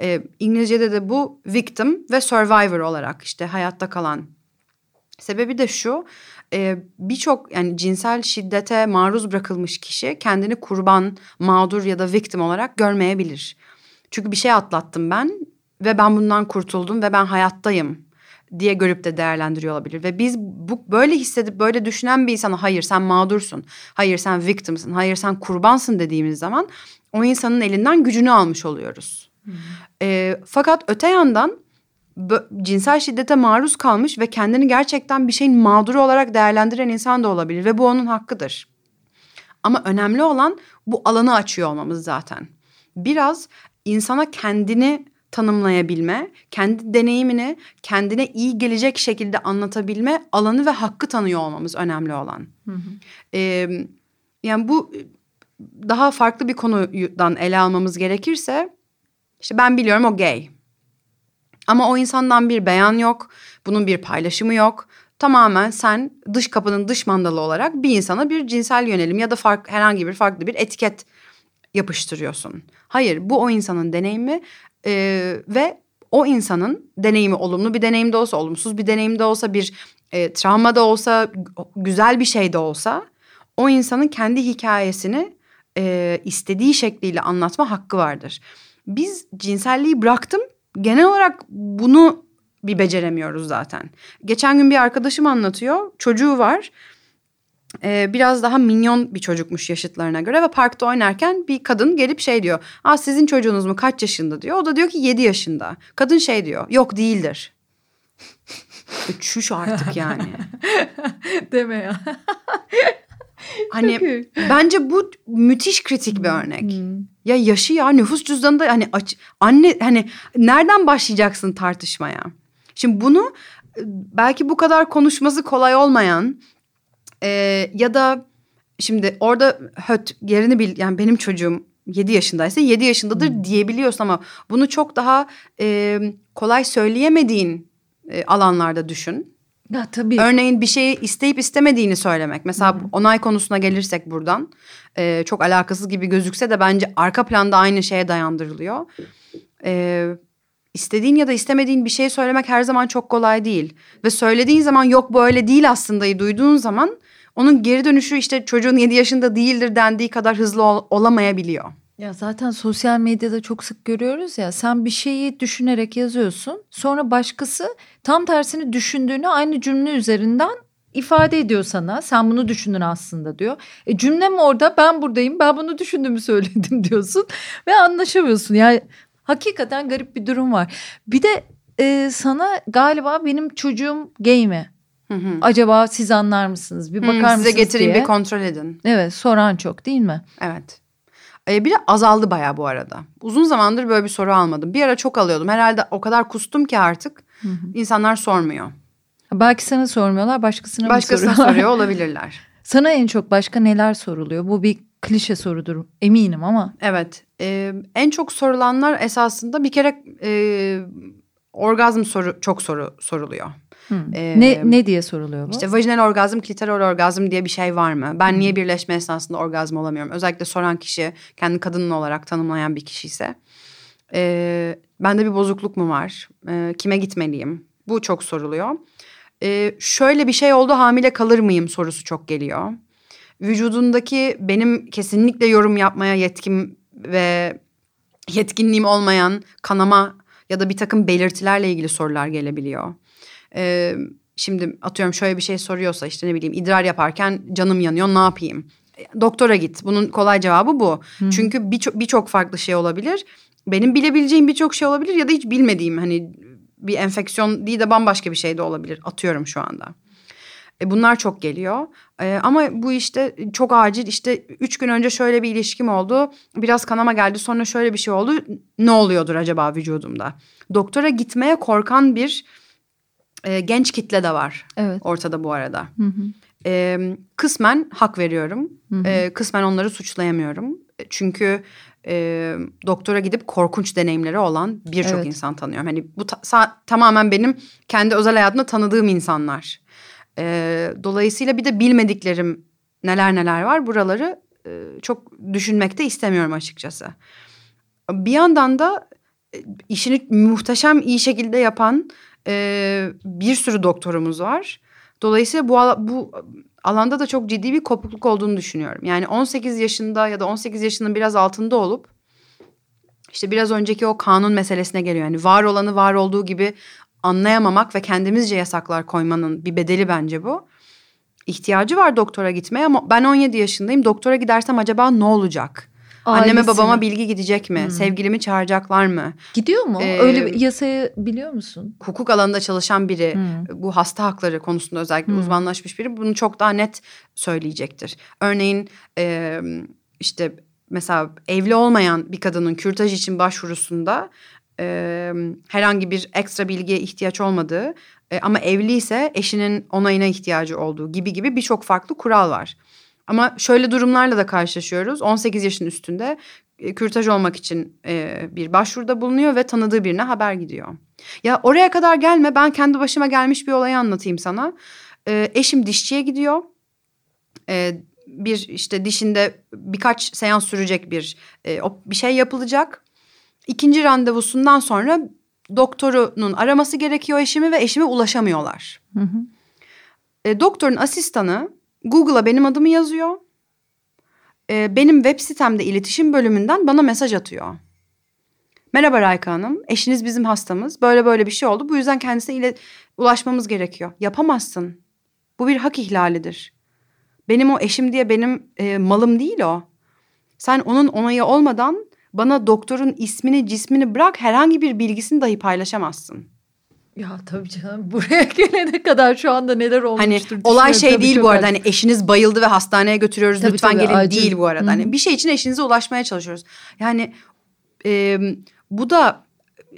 E, İngilizce'de de bu victim ve survivor olarak işte hayatta kalan. Sebebi de şu e, birçok yani cinsel şiddete maruz bırakılmış kişi kendini kurban, mağdur ya da victim olarak görmeyebilir. Çünkü bir şey atlattım ben ve ben bundan kurtuldum ve ben hayattayım diye görüp de değerlendiriyor olabilir. Ve biz bu böyle hissedip böyle düşünen bir insana hayır sen mağdursun, hayır sen victimsin, hayır sen kurbansın dediğimiz zaman o insanın elinden gücünü almış oluyoruz. Hmm. E, fakat öte yandan cinsel şiddete maruz kalmış ve kendini gerçekten bir şeyin mağduru olarak değerlendiren insan da olabilir ve bu onun hakkıdır. Ama önemli olan bu alanı açıyor olmamız zaten. Biraz insana kendini tanımlayabilme, kendi deneyimini kendine iyi gelecek şekilde anlatabilme alanı ve hakkı tanıyor olmamız önemli olan. Hı hı. Ee, yani bu daha farklı bir konudan ele almamız gerekirse işte ben biliyorum o gay. Ama o insandan bir beyan yok, bunun bir paylaşımı yok. Tamamen sen dış kapının dış mandalı olarak bir insana bir cinsel yönelim ya da fark, herhangi bir farklı bir etiket yapıştırıyorsun. Hayır bu o insanın deneyimi e, ve o insanın deneyimi olumlu bir deneyim de olsa olumsuz bir deneyim de olsa bir e, travma da olsa güzel bir şey de olsa o insanın kendi hikayesini e, istediği şekliyle anlatma hakkı vardır. Biz cinselliği bıraktım genel olarak bunu bir beceremiyoruz zaten. Geçen gün bir arkadaşım anlatıyor çocuğu var e, biraz daha minyon bir çocukmuş yaşıtlarına göre ve parkta oynarken bir kadın gelip şey diyor. Aa sizin çocuğunuz mu kaç yaşında diyor. O da diyor ki yedi yaşında. Kadın şey diyor yok değildir. Çüş artık yani. Deme ya. hani bence bu müthiş kritik bir örnek. Hmm. Ya yaşı ya nüfus cüzdanında hani aç, anne hani nereden başlayacaksın tartışmaya? Şimdi bunu belki bu kadar konuşması kolay olmayan ee, ya da şimdi orada höt yerini bil yani benim çocuğum 7 yaşındaysa 7 yaşındadır hmm. diyebiliyorsun ama bunu çok daha e, kolay söyleyemediğin e, alanlarda düşün. Ya tabii. Örneğin bir şeyi isteyip istemediğini söylemek. Mesela hmm. onay konusuna gelirsek buradan e, çok alakasız gibi gözükse de bence arka planda aynı şeye dayandırılıyor. E, istediğin ya da istemediğin bir şey söylemek her zaman çok kolay değil. Ve söylediğin zaman yok böyle değil aslında'yı duyduğun zaman onun geri dönüşü işte çocuğun 7 yaşında değildir dendiği kadar hızlı ol- olamayabiliyor. Ya zaten sosyal medyada çok sık görüyoruz ya sen bir şeyi düşünerek yazıyorsun sonra başkası tam tersini düşündüğünü aynı cümle üzerinden ifade ediyor sana. Sen bunu düşündün aslında diyor. E cümlem orada ben buradayım ben bunu düşündüğümü söyledim diyorsun ve anlaşamıyorsun. Yani hakikaten garip bir durum var. Bir de e, sana galiba benim çocuğum gay mi? Hı hı. Acaba siz anlar mısınız? Bir bakar hı, mısınız Size getireyim diye. bir kontrol edin. Evet soran çok değil mi? Evet. Ee, bir de azaldı bayağı bu arada. Uzun zamandır böyle bir soru almadım. Bir ara çok alıyordum. Herhalde o kadar kustum ki artık hı hı. insanlar sormuyor. Belki sana sormuyorlar başkasına, başkasına mı soruyorlar? soruyor olabilirler. Sana en çok başka neler soruluyor? Bu bir klişe sorudur eminim ama. Evet. E, en çok sorulanlar esasında bir kere e, orgazm soru çok soru soruluyor. Ee, ne ne diye soruluyor bu? İşte vajinal orgazm, klitoral orgazm diye bir şey var mı? Ben hmm. niye birleşme esnasında orgazm olamıyorum? Özellikle soran kişi kendi kadının olarak tanımlayan bir kişi ise. Ee, bende bir bozukluk mu var? Ee, kime gitmeliyim? Bu çok soruluyor. Ee, şöyle bir şey oldu hamile kalır mıyım sorusu çok geliyor. Vücudundaki benim kesinlikle yorum yapmaya yetkim ve yetkinliğim olmayan kanama ya da bir takım belirtilerle ilgili sorular gelebiliyor. Ee, şimdi atıyorum şöyle bir şey soruyorsa işte ne bileyim idrar yaparken canım yanıyor ne yapayım? Doktora git. Bunun kolay cevabı bu. Hı. Çünkü birçok birçok farklı şey olabilir. Benim bilebileceğim birçok şey olabilir ya da hiç bilmediğim hani bir enfeksiyon değil de bambaşka bir şey de olabilir. Atıyorum şu anda. E bunlar çok geliyor. E, ama bu işte çok acil işte üç gün önce şöyle bir ilişkim oldu. Biraz kanama geldi sonra şöyle bir şey oldu. Ne oluyordur acaba vücudumda? Doktora gitmeye korkan bir e, genç kitle de var evet. ortada bu arada. Hı hı. E, kısmen hak veriyorum. Hı hı. E, kısmen onları suçlayamıyorum. Çünkü e, doktora gidip korkunç deneyimleri olan birçok evet. insan tanıyorum. Hani bu ta, tamamen benim kendi özel hayatımda tanıdığım insanlar. E, dolayısıyla bir de bilmediklerim neler neler var. Buraları e, çok düşünmek de istemiyorum açıkçası. Bir yandan da e, işini muhteşem iyi şekilde yapan e, bir sürü doktorumuz var. Dolayısıyla bu bu alanda da çok ciddi bir kopukluk olduğunu düşünüyorum. Yani 18 yaşında ya da 18 yaşının biraz altında olup işte biraz önceki o kanun meselesine geliyor. Yani var olanı var olduğu gibi anlayamamak ve kendimizce yasaklar koymanın bir bedeli bence bu. İhtiyacı var doktora gitmeye ama ben 17 yaşındayım. Doktora gidersem acaba ne olacak? Ailesi Anneme babama mi? bilgi gidecek mi? Hmm. Sevgilimi çağıracaklar mı? Gidiyor mu? Ee, Öyle bir yasayı biliyor musun? Hukuk alanında çalışan biri hmm. bu hasta hakları konusunda özellikle hmm. uzmanlaşmış biri bunu çok daha net söyleyecektir. Örneğin e, işte mesela evli olmayan bir kadının kürtaj için başvurusunda e, herhangi bir ekstra bilgiye ihtiyaç olmadığı e, ama evliyse eşinin onayına ihtiyacı olduğu gibi gibi birçok farklı kural var. Ama şöyle durumlarla da karşılaşıyoruz. 18 yaşın üstünde e, kürtaj olmak için e, bir başvuruda bulunuyor ve tanıdığı birine haber gidiyor. Ya oraya kadar gelme ben kendi başıma gelmiş bir olayı anlatayım sana. E, eşim dişçiye gidiyor. E, bir işte dişinde birkaç seans sürecek bir e, bir şey yapılacak. İkinci randevusundan sonra doktorunun araması gerekiyor eşimi ve eşime ulaşamıyorlar. Hı hı. E, doktorun asistanı Google'a benim adımı yazıyor. E, benim web sitemde iletişim bölümünden bana mesaj atıyor. Merhaba Rayka Hanım, eşiniz bizim hastamız. Böyle böyle bir şey oldu. Bu yüzden kendisine ile ulaşmamız gerekiyor. Yapamazsın. Bu bir hak ihlalidir. Benim o eşim diye benim e, malım değil o. Sen onun onayı olmadan bana doktorun ismini, cismini bırak herhangi bir bilgisini dahi paylaşamazsın. Ya tabii canım buraya gelene kadar şu anda neler olmuştur. Hani olay şey değil bu arada hani eşiniz bayıldı ve hastaneye götürüyoruz tabii, lütfen tabii, gelin acil. değil bu arada. Hı-hı. Hani bir şey için eşinize ulaşmaya çalışıyoruz. Yani e, bu da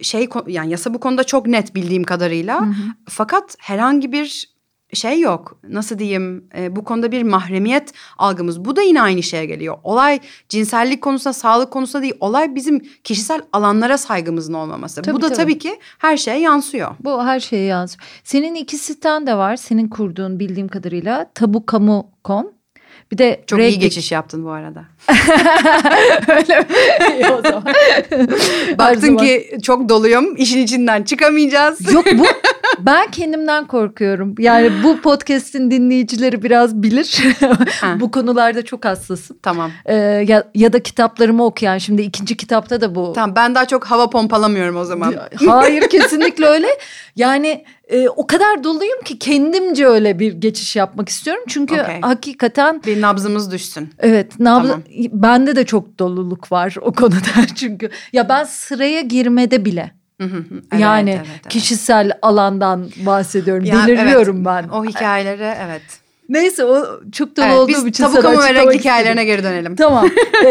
şey yani yasa bu konuda çok net bildiğim kadarıyla. Hı-hı. Fakat herhangi bir şey yok. Nasıl diyeyim? E, bu konuda bir mahremiyet algımız. Bu da yine aynı şeye geliyor. Olay cinsellik konusunda, sağlık konusunda değil. Olay bizim kişisel alanlara saygımızın olmaması. Tabii, bu da tabii. tabii ki her şeye yansıyor. Bu her şeye yansıyor. Senin iki siten de var. Senin kurduğun bildiğim kadarıyla tabukamu.com bir de çok iyi geçiş yaptın bu arada. Öyle mi? İyi o zaman. Baktın ki çok doluyum. işin içinden çıkamayacağız. Yok bu ben kendimden korkuyorum. Yani bu podcast'in dinleyicileri biraz bilir. bu konularda çok hassasım. Tamam. Ee, ya, ya da kitaplarımı okuyan şimdi ikinci kitapta da bu. Tamam ben daha çok hava pompalamıyorum o zaman. Hayır kesinlikle öyle. Yani e, o kadar doluyum ki kendimce öyle bir geçiş yapmak istiyorum. Çünkü okay. hakikaten bir nabzımız düşsün. Evet, nabz tamam. bende de çok doluluk var o konuda çünkü. Ya ben sıraya girmede bile evet, yani evet, evet. kişisel alandan bahsediyorum. Ya, Deliriyorum evet, ben. O hikayeleri evet. Neyse o çok dolu evet, olduğum için sana açıklamak ve regl hikayelerine geri dönelim. Tamam. ee,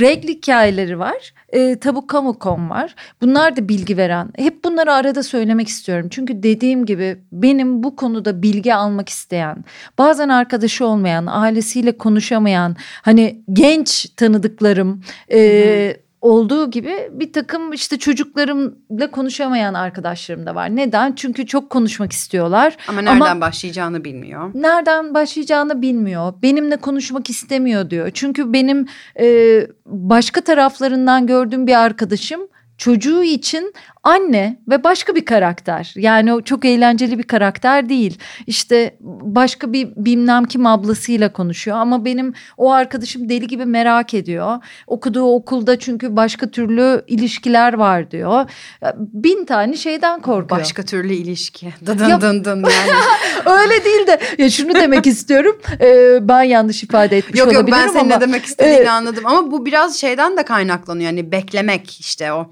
regl hikayeleri var. E, tabukamu.com var. Bunlar da bilgi veren. Hep bunları arada söylemek istiyorum. Çünkü dediğim gibi benim bu konuda bilgi almak isteyen, bazen arkadaşı olmayan, ailesiyle konuşamayan, hani genç tanıdıklarım... E, olduğu gibi bir takım işte çocuklarımla konuşamayan arkadaşlarım da var. Neden? Çünkü çok konuşmak istiyorlar. Ama nereden Ama başlayacağını bilmiyor. Nereden başlayacağını bilmiyor. Benimle konuşmak istemiyor diyor. Çünkü benim e, başka taraflarından gördüğüm bir arkadaşım çocuğu için anne ve başka bir karakter. Yani o çok eğlenceli bir karakter değil. İşte başka bir bilmem kim ablasıyla konuşuyor ama benim o arkadaşım deli gibi merak ediyor. Okuduğu okulda çünkü başka türlü ilişkiler var diyor. Bin tane şeyden korkuyor. Başka türlü ilişki. Dıdın dın dın yani. Öyle değil de ya şunu demek istiyorum. Ee, ben yanlış ifade etmiş yok, olabilirim ama. Yok yok ben senin ne demek istediğini e, anladım. Ama bu biraz şeyden de kaynaklanıyor. Yani beklemek işte o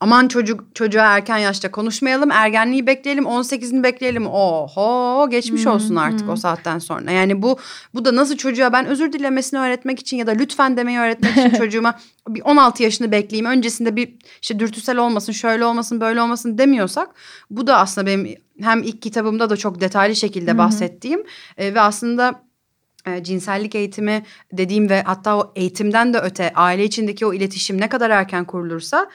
aman çocuk çocuğa erken yaşta konuşmayalım ergenliği bekleyelim 18'ini bekleyelim. Oho geçmiş hmm, olsun artık hmm. o saatten sonra. Yani bu bu da nasıl çocuğa ben özür dilemesini öğretmek için ya da lütfen demeyi öğretmek için çocuğuma bir 16 yaşını bekleyeyim öncesinde bir işte dürtüsel olmasın şöyle olmasın böyle olmasın demiyorsak bu da aslında benim hem ilk kitabımda da çok detaylı şekilde bahsettiğim e, ve aslında e, cinsellik eğitimi dediğim ve hatta o eğitimden de öte aile içindeki o iletişim ne kadar erken kurulursa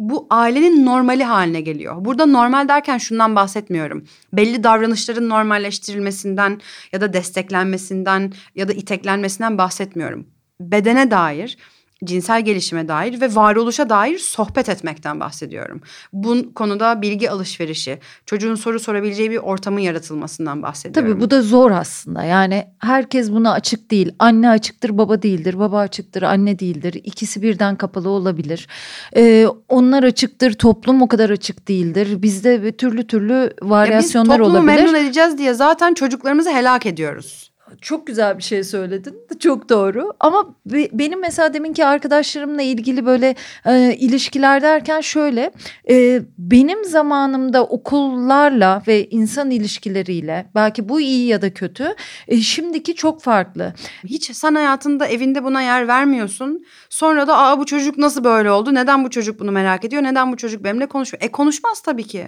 bu ailenin normali haline geliyor. Burada normal derken şundan bahsetmiyorum. Belli davranışların normalleştirilmesinden ya da desteklenmesinden ya da iteklenmesinden bahsetmiyorum. bedene dair cinsel gelişime dair ve varoluşa dair sohbet etmekten bahsediyorum. Bu konuda bilgi alışverişi, çocuğun soru sorabileceği bir ortamın yaratılmasından bahsediyorum. Tabii bu da zor aslında. Yani herkes buna açık değil. Anne açıktır, baba değildir. Baba açıktır, anne değildir. İkisi birden kapalı olabilir. Ee, onlar açıktır, toplum o kadar açık değildir. Bizde türlü türlü varyasyonlar ya biz olabilir. memnun edeceğiz diye zaten çocuklarımızı helak ediyoruz. Çok güzel bir şey söyledin. Çok doğru. Ama be, benim mesela deminki arkadaşlarımla ilgili böyle e, ilişkiler derken şöyle e, benim zamanımda okullarla ve insan ilişkileriyle belki bu iyi ya da kötü e, şimdiki çok farklı. Hiç sen hayatında evinde buna yer vermiyorsun. Sonra da aa bu çocuk nasıl böyle oldu? Neden bu çocuk bunu merak ediyor? Neden bu çocuk benimle konuşmuyor? E konuşmaz tabii ki.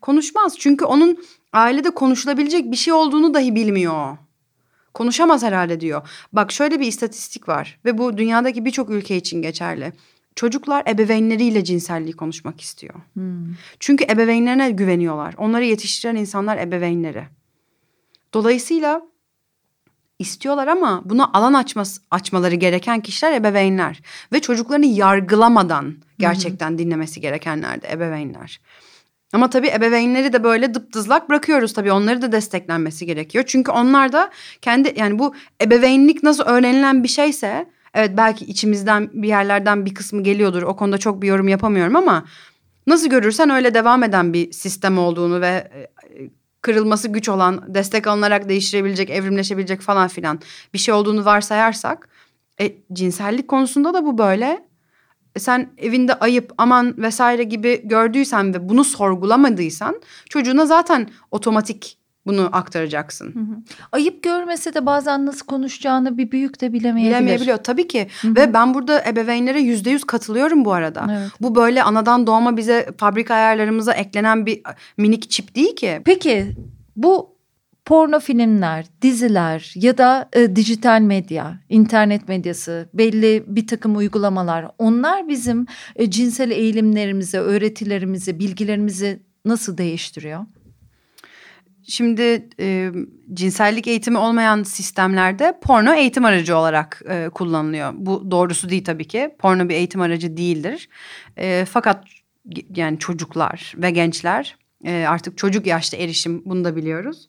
Konuşmaz çünkü onun ailede konuşulabilecek bir şey olduğunu dahi bilmiyor. Konuşamaz herhalde diyor. Bak şöyle bir istatistik var ve bu dünyadaki birçok ülke için geçerli. Çocuklar ebeveynleriyle cinselliği konuşmak istiyor. Hmm. Çünkü ebeveynlerine güveniyorlar. Onları yetiştiren insanlar ebeveynleri. Dolayısıyla istiyorlar ama buna alan açması, açmaları gereken kişiler ebeveynler. Ve çocuklarını yargılamadan gerçekten dinlemesi gerekenler de ebeveynler. Ama tabii ebeveynleri de böyle dıptızlak bırakıyoruz tabii onları da desteklenmesi gerekiyor. Çünkü onlar da kendi yani bu ebeveynlik nasıl öğrenilen bir şeyse evet belki içimizden bir yerlerden bir kısmı geliyordur. O konuda çok bir yorum yapamıyorum ama nasıl görürsen öyle devam eden bir sistem olduğunu ve e, kırılması güç olan, destek alınarak değiştirebilecek, evrimleşebilecek falan filan bir şey olduğunu varsayarsak e, cinsellik konusunda da bu böyle sen evinde ayıp aman vesaire gibi gördüysen ve bunu sorgulamadıysan çocuğuna zaten otomatik bunu aktaracaksın. Hı hı. Ayıp görmese de bazen nasıl konuşacağını bir büyük de bilemeyebilir. Bilemeyebiliyor tabii ki. Hı hı. Ve ben burada ebeveynlere yüzde yüz katılıyorum bu arada. Evet. Bu böyle anadan doğma bize fabrika ayarlarımıza eklenen bir minik çip değil ki. Peki bu porno filmler, diziler ya da e, dijital medya, internet medyası, belli bir takım uygulamalar onlar bizim e, cinsel eğilimlerimizi, öğretilerimizi, bilgilerimizi nasıl değiştiriyor? Şimdi e, cinsellik eğitimi olmayan sistemlerde porno eğitim aracı olarak e, kullanılıyor. Bu doğrusu değil tabii ki. Porno bir eğitim aracı değildir. E, fakat yani çocuklar ve gençler e, artık çocuk yaşta erişim bunu da biliyoruz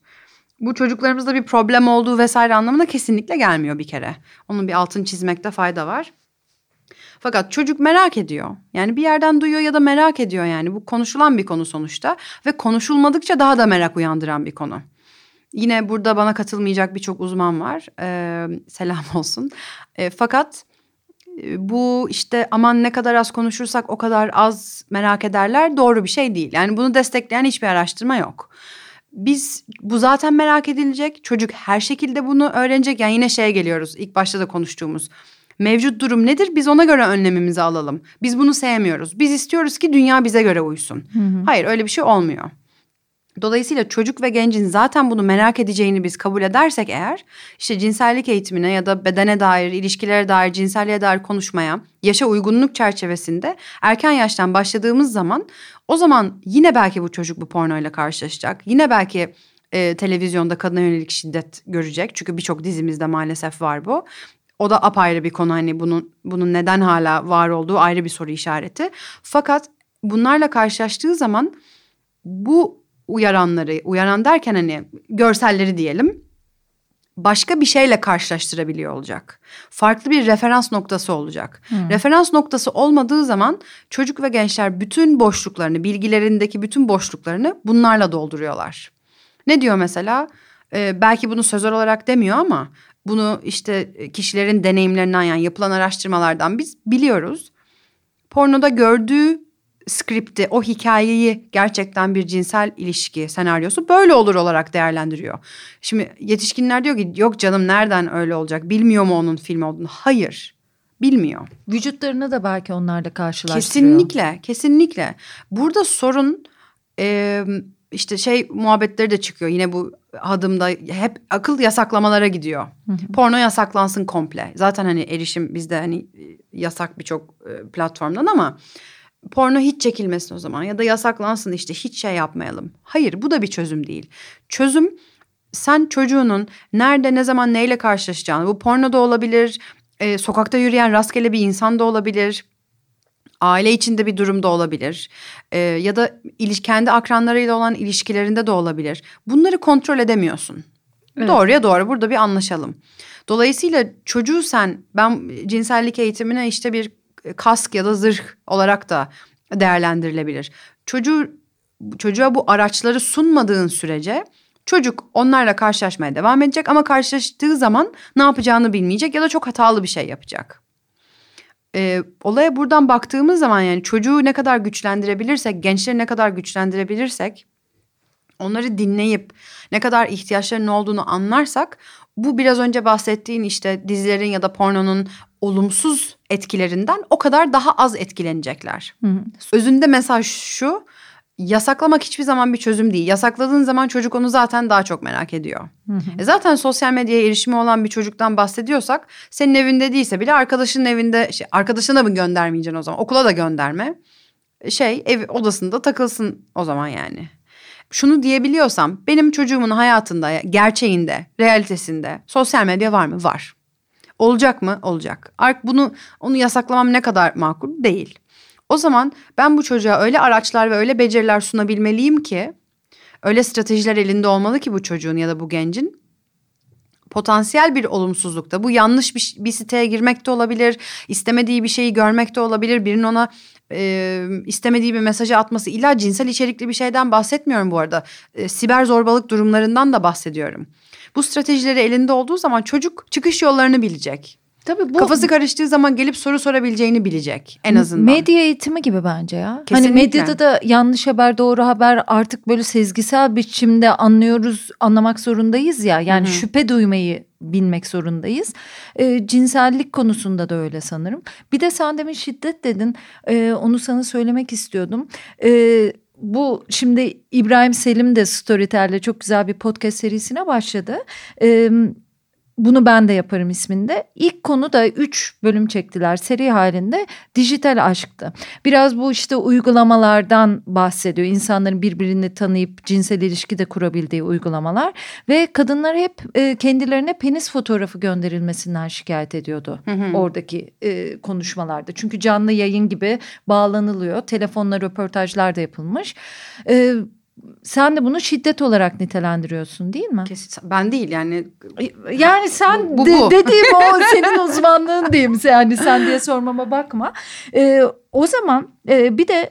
bu çocuklarımızda bir problem olduğu vesaire anlamına kesinlikle gelmiyor bir kere. Onun bir altını çizmekte fayda var. Fakat çocuk merak ediyor. Yani bir yerden duyuyor ya da merak ediyor yani. Bu konuşulan bir konu sonuçta ve konuşulmadıkça daha da merak uyandıran bir konu. Yine burada bana katılmayacak birçok uzman var. Ee, selam olsun. Ee, fakat e, bu işte aman ne kadar az konuşursak o kadar az merak ederler doğru bir şey değil. Yani bunu destekleyen hiçbir araştırma yok biz bu zaten merak edilecek. Çocuk her şekilde bunu öğrenecek. Yani yine şeye geliyoruz ilk başta da konuştuğumuz. Mevcut durum nedir? Biz ona göre önlemimizi alalım. Biz bunu sevmiyoruz. Biz istiyoruz ki dünya bize göre uysun. Hı hı. Hayır öyle bir şey olmuyor. Dolayısıyla çocuk ve gencin zaten bunu merak edeceğini biz kabul edersek eğer işte cinsellik eğitimine ya da bedene dair, ilişkilere dair, cinselliğe dair konuşmaya yaşa uygunluk çerçevesinde erken yaştan başladığımız zaman o zaman yine belki bu çocuk bu pornoyla karşılaşacak. Yine belki e, televizyonda kadına yönelik şiddet görecek. Çünkü birçok dizimizde maalesef var bu. O da apayrı bir konu hani bunun bunun neden hala var olduğu ayrı bir soru işareti. Fakat bunlarla karşılaştığı zaman bu uyaranları, uyaran derken hani görselleri diyelim başka bir şeyle karşılaştırabiliyor olacak. Farklı bir referans noktası olacak. Hmm. Referans noktası olmadığı zaman çocuk ve gençler bütün boşluklarını, bilgilerindeki bütün boşluklarını bunlarla dolduruyorlar. Ne diyor mesela? Ee, belki bunu sözel olarak demiyor ama bunu işte kişilerin deneyimlerinden yani yapılan araştırmalardan biz biliyoruz. Pornoda gördüğü skripti, o hikayeyi gerçekten bir cinsel ilişki senaryosu böyle olur olarak değerlendiriyor. Şimdi yetişkinler diyor ki yok canım nereden öyle olacak bilmiyor mu onun film olduğunu? Hayır bilmiyor. Vücutlarını da belki onlarla karşılaştırıyor. Kesinlikle kesinlikle. Burada sorun e, işte şey muhabbetleri de çıkıyor yine bu adımda hep akıl yasaklamalara gidiyor. Hı hı. Porno yasaklansın komple. Zaten hani erişim bizde hani yasak birçok platformdan ama porno hiç çekilmesin o zaman ya da yasaklansın işte hiç şey yapmayalım. Hayır bu da bir çözüm değil. Çözüm sen çocuğunun nerede ne zaman neyle karşılaşacağını bu porno da olabilir e, sokakta yürüyen rastgele bir insan da olabilir. Aile içinde bir durumda olabilir. E, ya da iliş, kendi akranlarıyla olan ilişkilerinde de olabilir. Bunları kontrol edemiyorsun. Evet. Doğruya doğru burada bir anlaşalım. Dolayısıyla çocuğu sen ben cinsellik eğitimine işte bir kask ya da zırh olarak da değerlendirilebilir. Çocuğu çocuğa bu araçları sunmadığın sürece çocuk onlarla karşılaşmaya devam edecek ama karşılaştığı zaman ne yapacağını bilmeyecek ya da çok hatalı bir şey yapacak. Ee, olaya buradan baktığımız zaman yani çocuğu ne kadar güçlendirebilirsek, gençleri ne kadar güçlendirebilirsek, onları dinleyip ne kadar ihtiyaçlarının olduğunu anlarsak bu biraz önce bahsettiğin işte dizilerin ya da pornonun olumsuz etkilerinden o kadar daha az etkilenecekler. Hı hı. Özünde mesaj şu yasaklamak hiçbir zaman bir çözüm değil. Yasakladığın zaman çocuk onu zaten daha çok merak ediyor. Hı hı. E zaten sosyal medyaya erişimi olan bir çocuktan bahsediyorsak senin evinde değilse bile arkadaşının evinde şey, arkadaşına mı göndermeyeceksin o zaman okula da gönderme. Şey ev odasında takılsın o zaman yani. Şunu diyebiliyorsam benim çocuğumun hayatında gerçeğinde realitesinde sosyal medya var mı? Var. Olacak mı? Olacak. Artık bunu onu yasaklamam ne kadar makul? Değil. O zaman ben bu çocuğa öyle araçlar ve öyle beceriler sunabilmeliyim ki öyle stratejiler elinde olmalı ki bu çocuğun ya da bu gencin potansiyel bir olumsuzlukta bu yanlış bir, bir siteye girmek de olabilir istemediği bir şeyi görmek de olabilir. Birinin ona e, istemediği bir mesajı atması illa cinsel içerikli bir şeyden bahsetmiyorum bu arada. E, siber zorbalık durumlarından da bahsediyorum. Bu stratejileri elinde olduğu zaman çocuk çıkış yollarını bilecek Tabii bu kafası karıştığı zaman gelip soru sorabileceğini bilecek en azından. Medya eğitimi gibi bence ya. Hani Kesinlikle. Hani medyada da yanlış haber doğru haber artık böyle sezgisel biçimde anlıyoruz, anlamak zorundayız ya. Yani Hı-hı. şüphe duymayı bilmek zorundayız. E, cinsellik konusunda da öyle sanırım. Bir de sen demin şiddet dedin. E, onu sana söylemek istiyordum. E, bu şimdi İbrahim Selim de Storytel'le çok güzel bir podcast serisine başladı. Evet bunu ben de yaparım isminde. İlk konu da üç bölüm çektiler seri halinde dijital aşktı. Biraz bu işte uygulamalardan bahsediyor. İnsanların birbirini tanıyıp cinsel ilişki de kurabildiği uygulamalar. Ve kadınlar hep e, kendilerine penis fotoğrafı gönderilmesinden şikayet ediyordu. Hı hı. Oradaki e, konuşmalarda. Çünkü canlı yayın gibi bağlanılıyor. Telefonla röportajlar da yapılmış. E, sen de bunu şiddet olarak nitelendiriyorsun değil mi? Kesin. Ben değil yani. Yani sen bu, bu, bu. dediğim o senin uzmanlığın diyeyim. Yani sen diye sormama bakma. Ee, o zaman e, bir de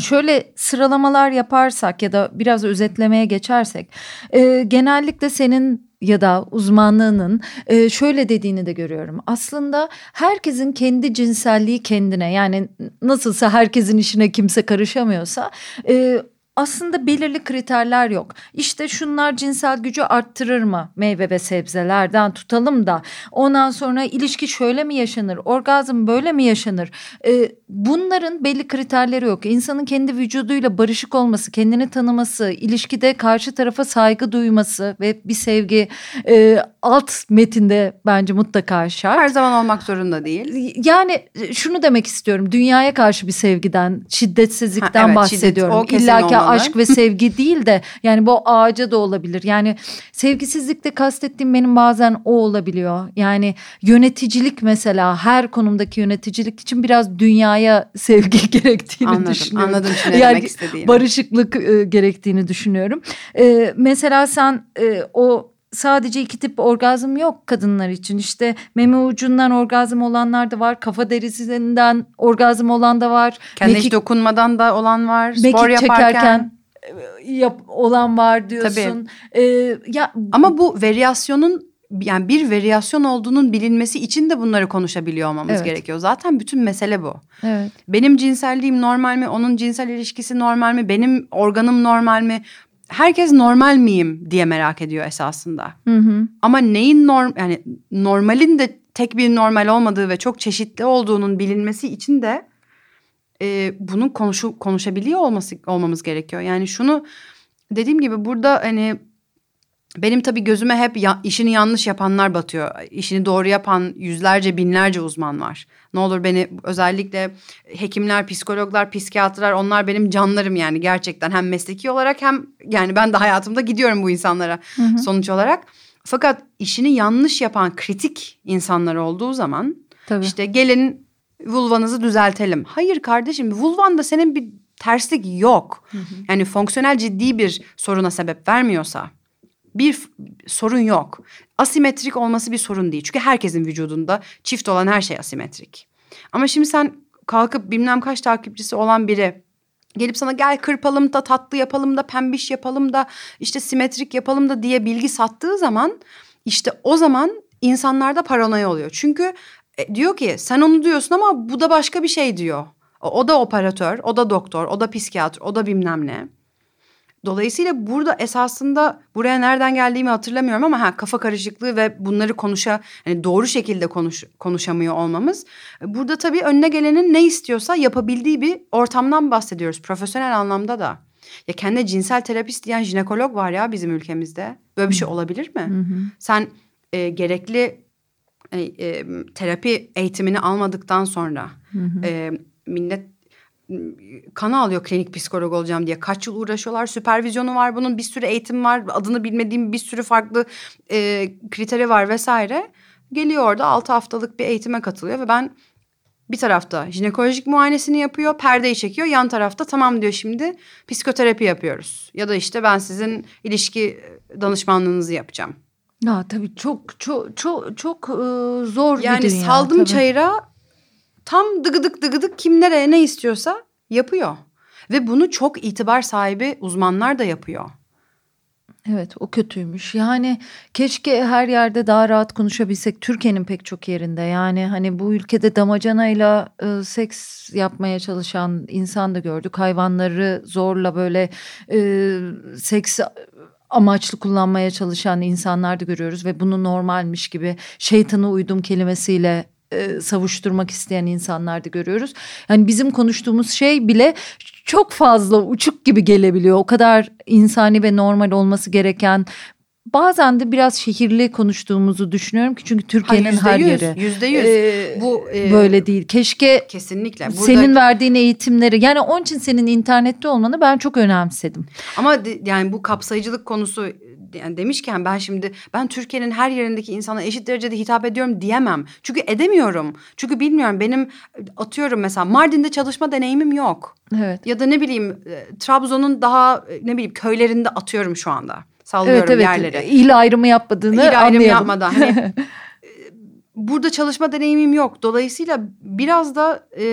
Şöyle sıralamalar yaparsak ya da biraz özetlemeye geçersek e, genellikle senin ya da uzmanlığının e, şöyle dediğini de görüyorum. Aslında herkesin kendi cinselliği kendine yani nasılsa herkesin işine kimse karışamıyorsa e, aslında belirli kriterler yok. İşte şunlar cinsel gücü arttırır mı meyve ve sebzelerden tutalım da ondan sonra ilişki şöyle mi yaşanır orgazm böyle mi yaşanır ee, bunların belli kriterleri yok. İnsanın kendi vücuduyla barışık olması kendini tanıması ilişkide karşı tarafa saygı duyması ve bir sevgi e, alt metinde bence mutlaka şart. Her zaman olmak zorunda değil. Yani şunu demek istiyorum dünyaya karşı bir sevgiden şiddetsizlikten ha, evet, bahsediyorum. Şiddet, İlla ki aşk ve sevgi değil de yani bu ağaca da olabilir. Yani sevgisizlikte kastettiğim benim bazen o olabiliyor. Yani yöneticilik mesela her konumdaki yöneticilik için biraz dünyaya sevgi gerektiğini anladım, düşünüyorum. Anladım ne yani demek istediğini. Barışıklık e, gerektiğini düşünüyorum. E, mesela sen e, o sadece iki tip orgazm yok kadınlar için. İşte meme ucundan orgazm olanlar da var. Kafa derisinden orgazm olan da var. Kendi hiç dokunmadan da olan var. Spor yaparken. Çekerken yap, olan var diyorsun. Tabii. Ee, ya ama bu varyasyonun yani bir varyasyon olduğunun bilinmesi için de bunları konuşabiliyor olmamız evet. gerekiyor. Zaten bütün mesele bu. Evet. Benim cinselliğim normal mi? Onun cinsel ilişkisi normal mi? Benim organım normal mi? Herkes normal miyim diye merak ediyor esasında. Hı hı. Ama neyin norm yani normalin de tek bir normal olmadığı ve çok çeşitli olduğunun bilinmesi için de e, bunun konuşu konuşabiliyor olması olmamız gerekiyor. Yani şunu dediğim gibi burada hani benim tabii gözüme hep ya, işini yanlış yapanlar batıyor. İşini doğru yapan yüzlerce binlerce uzman var. Ne olur beni özellikle hekimler, psikologlar, psikiyatrlar onlar benim canlarım yani gerçekten hem mesleki olarak hem yani ben de hayatımda gidiyorum bu insanlara hı hı. sonuç olarak. Fakat işini yanlış yapan kritik insanlar olduğu zaman Tabii. işte gelin vulvanızı düzeltelim. Hayır kardeşim vulvanda senin bir terslik yok. Yani fonksiyonel ciddi bir soruna sebep vermiyorsa bir sorun yok. Asimetrik olması bir sorun değil. Çünkü herkesin vücudunda çift olan her şey asimetrik. Ama şimdi sen kalkıp bilmem kaç takipçisi olan biri gelip sana gel kırpalım da tatlı yapalım da pembiş yapalım da işte simetrik yapalım da diye bilgi sattığı zaman işte o zaman insanlarda paranoya oluyor. Çünkü e, diyor ki sen onu diyorsun ama bu da başka bir şey diyor. O, o da operatör, o da doktor, o da psikiyatr, o da bilmem ne. Dolayısıyla burada esasında buraya nereden geldiğimi hatırlamıyorum ama ha kafa karışıklığı ve bunları konuşa hani doğru şekilde konuş, konuşamıyor olmamız. Burada tabii önüne gelenin ne istiyorsa yapabildiği bir ortamdan bahsediyoruz profesyonel anlamda da. Ya kendi cinsel terapist diyen jinekolog var ya bizim ülkemizde. Böyle bir şey olabilir mi? Sen e, gerekli e, e, terapi eğitimini almadıktan sonra e, millet kan alıyor klinik psikolog olacağım diye. Kaç yıl uğraşıyorlar. Süpervizyonu var bunun bir sürü eğitim var. Adını bilmediğim bir sürü farklı e, kriteri var vesaire. Geliyor orada altı haftalık bir eğitime katılıyor ve ben bir tarafta jinekolojik muayenesini yapıyor, perdeyi çekiyor. Yan tarafta tamam diyor şimdi psikoterapi yapıyoruz. Ya da işte ben sizin ilişki danışmanlığınızı yapacağım. Ya tabii çok çok çok çok e, zor Yani bir dünya. saldım tabii. çayıra tam dıgıdık dıgıdık kim nereye ne istiyorsa yapıyor. Ve bunu çok itibar sahibi uzmanlar da yapıyor. Evet o kötüymüş. Yani keşke her yerde daha rahat konuşabilsek. Türkiye'nin pek çok yerinde. Yani hani bu ülkede damacanayla e, seks yapmaya çalışan insan da gördük. Hayvanları zorla böyle e, seks amaçlı kullanmaya çalışan insanlar da görüyoruz ve bunu normalmiş gibi şeytana uydum kelimesiyle e, savuşturmak isteyen insanlar da görüyoruz. Yani bizim konuştuğumuz şey bile çok fazla uçuk gibi gelebiliyor. O kadar insani ve normal olması gereken bazen de biraz şehirli konuştuğumuzu düşünüyorum ki çünkü Türkiye'nin her yeri yüzde yüz. e, Bu, e, böyle değil. Keşke Kesinlikle. Burada, senin verdiğin eğitimleri yani onun için senin internette olmanı ben çok önemsedim. Ama de- yani bu kapsayıcılık konusu yani demişken ben şimdi ben Türkiye'nin her yerindeki insana eşit derecede hitap ediyorum diyemem. Çünkü edemiyorum. Çünkü bilmiyorum benim atıyorum mesela Mardin'de çalışma deneyimim yok. Evet. Ya da ne bileyim e, Trabzon'un daha e, ne bileyim köylerinde atıyorum şu anda. Sallıyorum Evet evet. yerleri. İl ayrımı yapmadığını İl ayrımı yapmadan. Hani, e, burada çalışma deneyimim yok. Dolayısıyla biraz da e,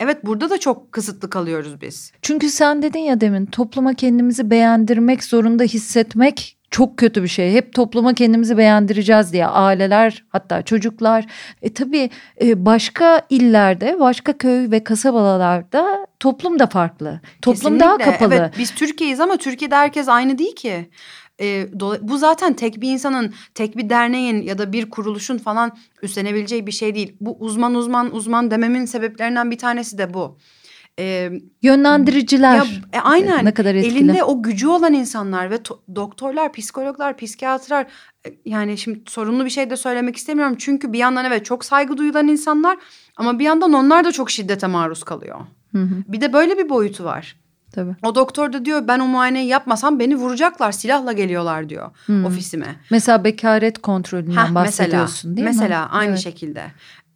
evet burada da çok kısıtlı kalıyoruz biz. Çünkü sen dedin ya demin topluma kendimizi beğendirmek zorunda hissetmek çok kötü bir şey. Hep topluma kendimizi beğendireceğiz diye aileler hatta çocuklar. E tabii e, başka illerde başka köy ve kasabalarda toplum da farklı. Toplum daha Kesinlikle. kapalı. Evet biz Türkiye'yiz ama Türkiye'de herkes aynı değil ki. E, bu zaten tek bir insanın, tek bir derneğin ya da bir kuruluşun falan üstlenebileceği bir şey değil. Bu uzman uzman uzman dememin sebeplerinden bir tanesi de bu. E, Yönlendiriciler. ya, e, aynen. Ne kadar etkili. Elinde o gücü olan insanlar ve to- doktorlar, psikologlar, psikiyatrlar e, yani şimdi sorunlu bir şey de söylemek istemiyorum. Çünkü bir yandan evet çok saygı duyulan insanlar ama bir yandan onlar da çok şiddete maruz kalıyor. Hı hı, Bir de böyle bir boyutu var. Tabii. O doktor da diyor ben o muayeneyi yapmasam beni vuracaklar silahla geliyorlar diyor Hmm. ofisime. Mesela bekaret kontrolünden Heh, bahsediyorsun değil mi? mesela aynı Evet. şekilde.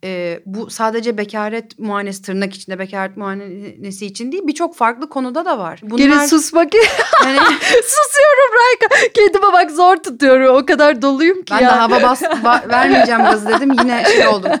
Ee, bu sadece bekaret muayenesi tırnak içinde bekaret muayenesi için değil birçok farklı konuda da var. Bunlar Geri sus bakayım. hani Susuyorum Rayka. Kendime bak zor tutuyorum. O kadar doluyum ki ben ya. de hava bas ba- vermeyeceğim gazı dedim yine şey oldum.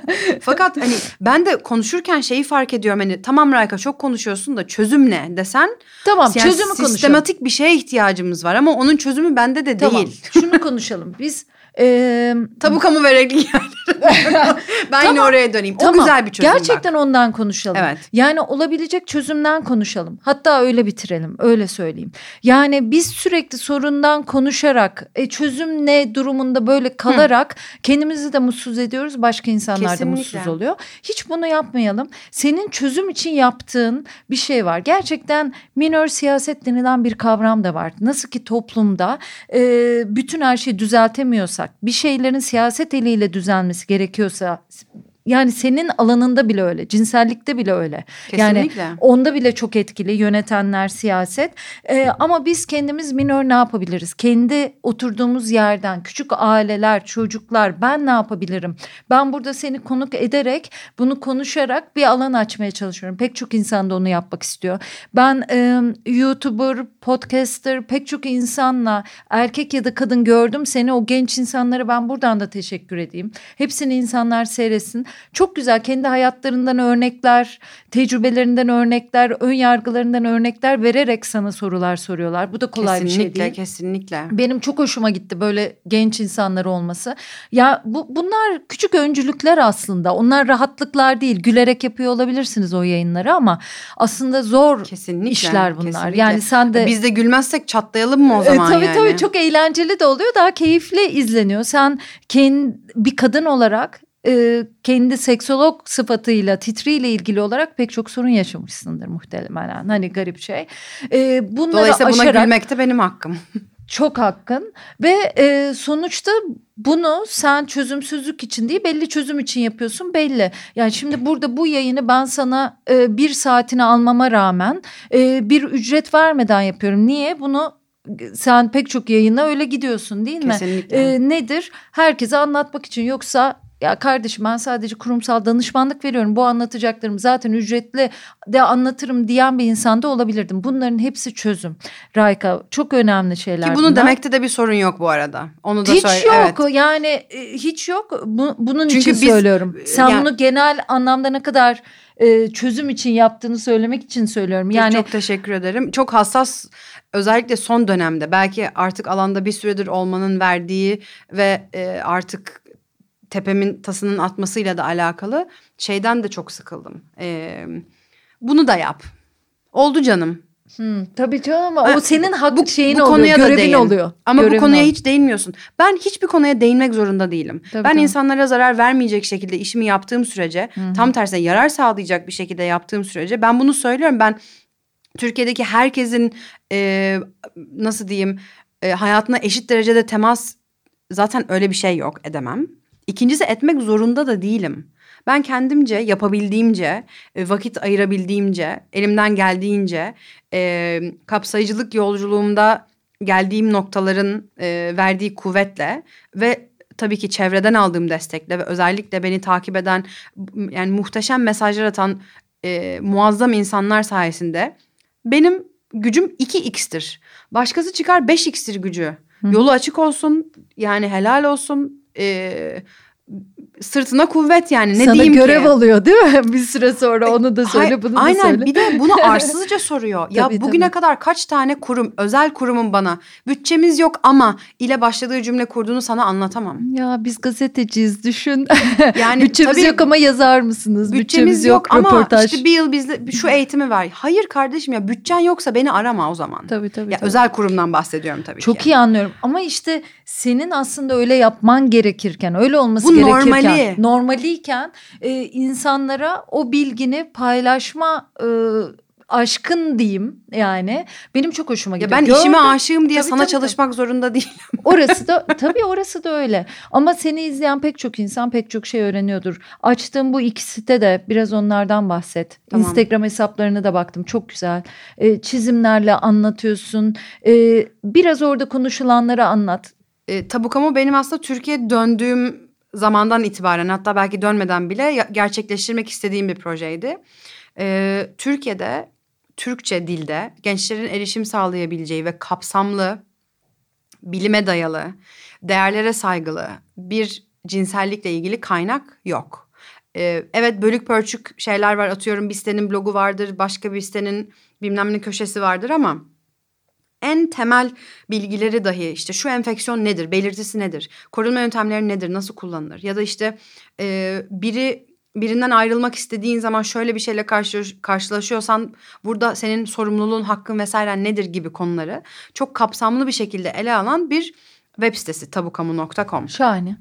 Fakat hani ben de konuşurken şeyi fark ediyorum hani tamam Rayka çok konuşuyorsun da çözüm ne desen Tamam yani çözümü konuşalım. sistematik bir şeye ihtiyacımız var ama onun çözümü bende de Tamam değil. şunu konuşalım. Biz e, Tabu kamu ve yerleri. ben yine Tamam, oraya döneyim. O tamam, güzel bir çözüm Gerçekten bak. ondan konuşalım. Evet. Yani olabilecek çözümden konuşalım. Hatta öyle bitirelim. Öyle söyleyeyim. Yani biz sürekli sorundan konuşarak e, çözüm ne durumunda böyle kalarak kendimizi de mutsuz ediyoruz. Başka insanlar da Kesinlikle. mutsuz oluyor. Hiç bunu yapmayalım. Senin çözüm için yaptığın bir şey var. Gerçekten minör siyaset denilen bir kavram da var. Nasıl ki toplumda e, bütün her şeyi bir şeylerin siyaset eliyle düzelmesi gerekiyorsa yani senin alanında bile öyle, cinsellikte bile öyle. Kesinlikle. Yani onda bile çok etkili yönetenler, siyaset. Ee, ama biz kendimiz minör ne yapabiliriz? Kendi oturduğumuz yerden küçük aileler, çocuklar ben ne yapabilirim? Ben burada seni konuk ederek bunu konuşarak bir alan açmaya çalışıyorum. Pek çok insan da onu yapmak istiyor. Ben e, YouTuber, podcaster pek çok insanla erkek ya da kadın gördüm seni o genç insanlara ben buradan da teşekkür edeyim. Hepsini insanlar seyretsin. Çok güzel kendi hayatlarından örnekler, tecrübelerinden örnekler, ön yargılarından örnekler vererek sana sorular soruyorlar. Bu da kolay kesinlikle, bir şey değil. Kesinlikle. Benim çok hoşuma gitti böyle genç insanlar olması. Ya bu bunlar küçük öncülükler aslında. Onlar rahatlıklar değil. Gülerek yapıyor olabilirsiniz o yayınları ama aslında zor kesinlikle, işler bunlar. Kesinlikle. Yani sen de biz de gülmezsek çatlayalım mı o zaman e, tabii, yani? Tabii çok eğlenceli de oluyor. Daha keyifli izleniyor. Sen kendi bir kadın olarak e, kendi seksolog sıfatıyla titriyle ilgili olarak pek çok sorun yaşamışsındır muhtemelen. Hani garip şey. E, bunları Dolayısıyla aşarak, buna gülmek de benim hakkım. Çok hakkın ve e, sonuçta bunu sen çözümsüzlük için değil belli çözüm için yapıyorsun belli. Yani şimdi burada bu yayını ben sana e, bir saatini almama rağmen e, bir ücret vermeden yapıyorum. Niye? Bunu sen pek çok yayına öyle gidiyorsun değil mi? Kesinlikle. E, nedir? Herkese anlatmak için yoksa ya kardeşim ben sadece kurumsal danışmanlık veriyorum. Bu anlatacaklarım zaten ücretli de anlatırım diyen bir insan da olabilirdim. Bunların hepsi çözüm. Rayka çok önemli şeyler. Ki bunu bunlar. demekte de bir sorun yok bu arada. Onu da hiç söyle. yok Evet. yani e, hiç yok. Bu, bunun Çünkü için biz- söylüyorum. Sen yani- bunu genel anlamda ne kadar e, çözüm için yaptığını söylemek için söylüyorum. Yani çok teşekkür ederim. Çok hassas özellikle son dönemde belki artık alanda bir süredir olmanın verdiği ve e, artık tepemin tasının atmasıyla da alakalı şeyden de çok sıkıldım. E, bunu da yap. Oldu canım. Hmm, tabii canım ama Ha, o senin hak bu- şeyin bu oluyor, konuya da görevin değin. oluyor. Ama Görevin bu konuya oluyor. hiç değinmiyorsun. Ben hiçbir konuya değinmek zorunda değilim. Tabii, ben tabii. insanlara zarar vermeyecek şekilde işimi yaptığım sürece, tam tersine yarar sağlayacak bir şekilde yaptığım sürece ben bunu söylüyorum. Ben Türkiye'deki herkesin e, nasıl diyeyim e, hayatına eşit derecede temas zaten öyle bir şey yok edemem. İkincisi etmek zorunda da değilim. Ben kendimce yapabildiğimce, e, vakit ayırabildiğimce, elimden geldiğince e, kapsayıcılık yolculuğumda geldiğim noktaların e, verdiği kuvvetle ve tabii ki çevreden aldığım destekle ve özellikle beni takip eden yani muhteşem mesajlar atan e, muazzam insanlar sayesinde benim gücüm 2x'tir. Başkası çıkar 5x'tir gücü. Yolu açık olsun yani helal olsun. E, sırtına kuvvet yani ne Sana diyeyim görev ki? alıyor değil mi? Bir süre sonra onu da söyle Hay- bunu da Aynen söyle. bir de bunu arsızca soruyor. ya Tabii, bugüne tabii. kadar kaç tane kurum, özel kurumun bana bütçemiz yok ama ile başladığı cümle kurduğunu sana anlatamam. Ya biz gazeteciyiz düşün. Yani Bütçemiz tabii yok ama yazar mısınız? bütçemiz yok, ama röportaj. işte bir yıl bizde şu eğitimi ver. Hayır kardeşim ya bütçen yoksa beni arama o zaman. Tabii tabii. Ya tabii. özel kurumdan bahsediyorum tabii Çok ki. iyi anlıyorum ama işte senin aslında öyle yapman gerekirken öyle olması Bu gerekirken normali. normaliyken e, insanlara o bilgini paylaşma e, aşkın diyeyim yani benim çok hoşuma Ya gidiyor. ben işime Gördüm. aşığım diye Tabii, sana tabii, çalışmak zorunda değilim. Orası da tabii orası da öyle. Ama seni izleyen pek çok insan pek çok şey öğreniyordur. Açtığım bu iki site de biraz onlardan bahset. Tamam. Instagram hesaplarına da baktım. Çok güzel. Ee, çizimlerle anlatıyorsun. Ee, biraz orada konuşulanları anlat. E, Tabukamı benim aslında Türkiye'ye döndüğüm zamandan itibaren hatta belki dönmeden bile gerçekleştirmek istediğim bir projeydi. E, Türkiye'de Türkçe dilde gençlerin erişim sağlayabileceği ve kapsamlı, bilime dayalı, değerlere saygılı bir cinsellikle ilgili kaynak yok. E, evet bölük pörçük şeyler var atıyorum bir sitenin blogu vardır başka bir sitenin bilmem ne köşesi vardır ama en temel bilgileri dahi işte şu enfeksiyon nedir, belirtisi nedir, korunma yöntemleri nedir, nasıl kullanılır ya da işte e, biri birinden ayrılmak istediğin zaman şöyle bir şeyle karşı, karşılaşıyorsan burada senin sorumluluğun, hakkın vesaire nedir gibi konuları çok kapsamlı bir şekilde ele alan bir web sitesi tabukamu.com. Şahane.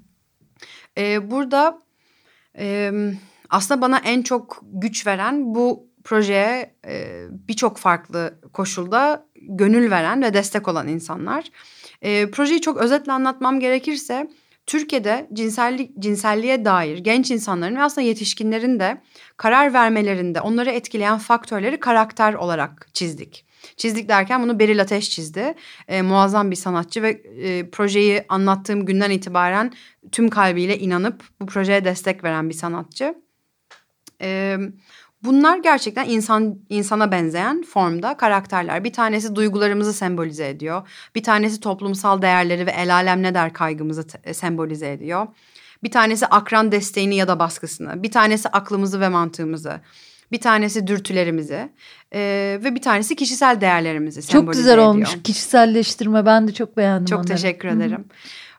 Ee, burada e, aslında bana en çok güç veren bu projeye e, birçok farklı koşulda gönül veren ve destek olan insanlar. E, projeyi çok özetle anlatmam gerekirse Türkiye'de cinsellik cinselliğe dair genç insanların ve aslında yetişkinlerin de karar vermelerinde onları etkileyen faktörleri karakter olarak çizdik. Çizdik derken bunu Beril Ateş çizdi. E, muazzam bir sanatçı ve e, projeyi anlattığım günden itibaren tüm kalbiyle inanıp bu projeye destek veren bir sanatçı. E, bunlar gerçekten insan insana benzeyen formda karakterler. Bir tanesi duygularımızı sembolize ediyor. Bir tanesi toplumsal değerleri ve el alem ne der kaygımızı te- sembolize ediyor. Bir tanesi akran desteğini ya da baskısını. Bir tanesi aklımızı ve mantığımızı. Bir tanesi dürtülerimizi e, ve bir tanesi kişisel değerlerimizi Çok sembolize güzel ediyor. olmuş. Kişiselleştirme ben de çok beğendim Çok onları. teşekkür ederim.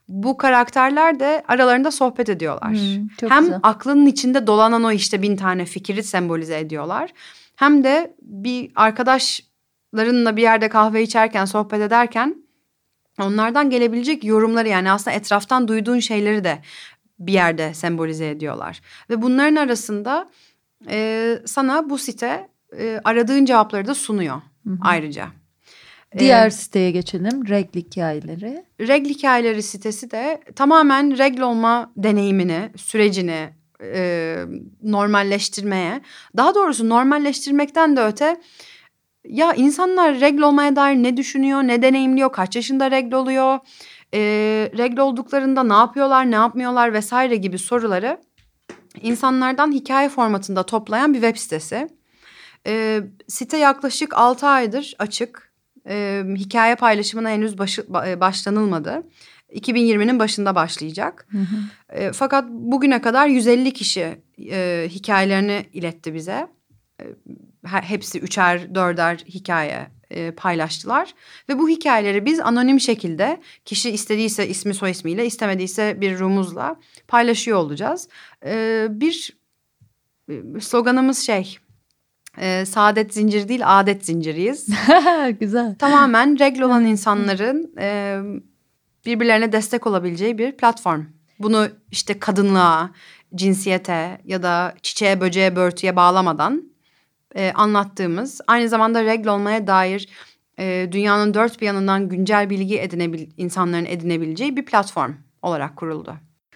Bu karakterler de aralarında sohbet ediyorlar. Çok hem güzel. aklının içinde dolanan o işte bin tane fikri sembolize ediyorlar. Hem de bir arkadaşlarınla bir yerde kahve içerken sohbet ederken onlardan gelebilecek yorumları yani aslında etraftan duyduğun şeyleri de bir yerde sembolize ediyorlar. Ve bunların arasında e, sana bu site e, aradığın cevapları da sunuyor ayrıca. Diğer Ee, siteye geçelim. Regl hikayeleri. Regl hikayeleri sitesi de tamamen regl olma deneyimini, sürecini e, normalleştirmeye, daha doğrusu normalleştirmekten de öte ya insanlar regl olmaya dair ne düşünüyor, ne deneyimliyor, kaç yaşında regl oluyor, e, regl olduklarında ne yapıyorlar, ne yapmıyorlar vesaire gibi soruları insanlardan hikaye formatında toplayan bir web sitesi. E, site yaklaşık 6 aydır açık. E, hikaye paylaşımına henüz başı, ba- başlanılmadı. 2020'nin başında başlayacak. E, fakat bugüne kadar 150 kişi e, hikayelerini iletti bize. E, he- hepsi üçer, dörder hikaye e, paylaştılar. Ve bu hikayeleri biz anonim şekilde kişi istediyse ismi soy ismiyle istemediyse bir rumuzla paylaşıyor olacağız. E, bir sloganımız şey e, saadet zinciri değil adet zinciriyiz. güzel. Tamamen regl olan insanların e, birbirlerine destek olabileceği bir platform. Bunu işte kadınlığa, cinsiyete ya da çiçeğe, böceğe, börtüye bağlamadan e, anlattığımız aynı zamanda regl olmaya dair e, dünyanın dört bir yanından güncel bilgi edinebil insanların edinebileceği bir platform olarak kuruldu.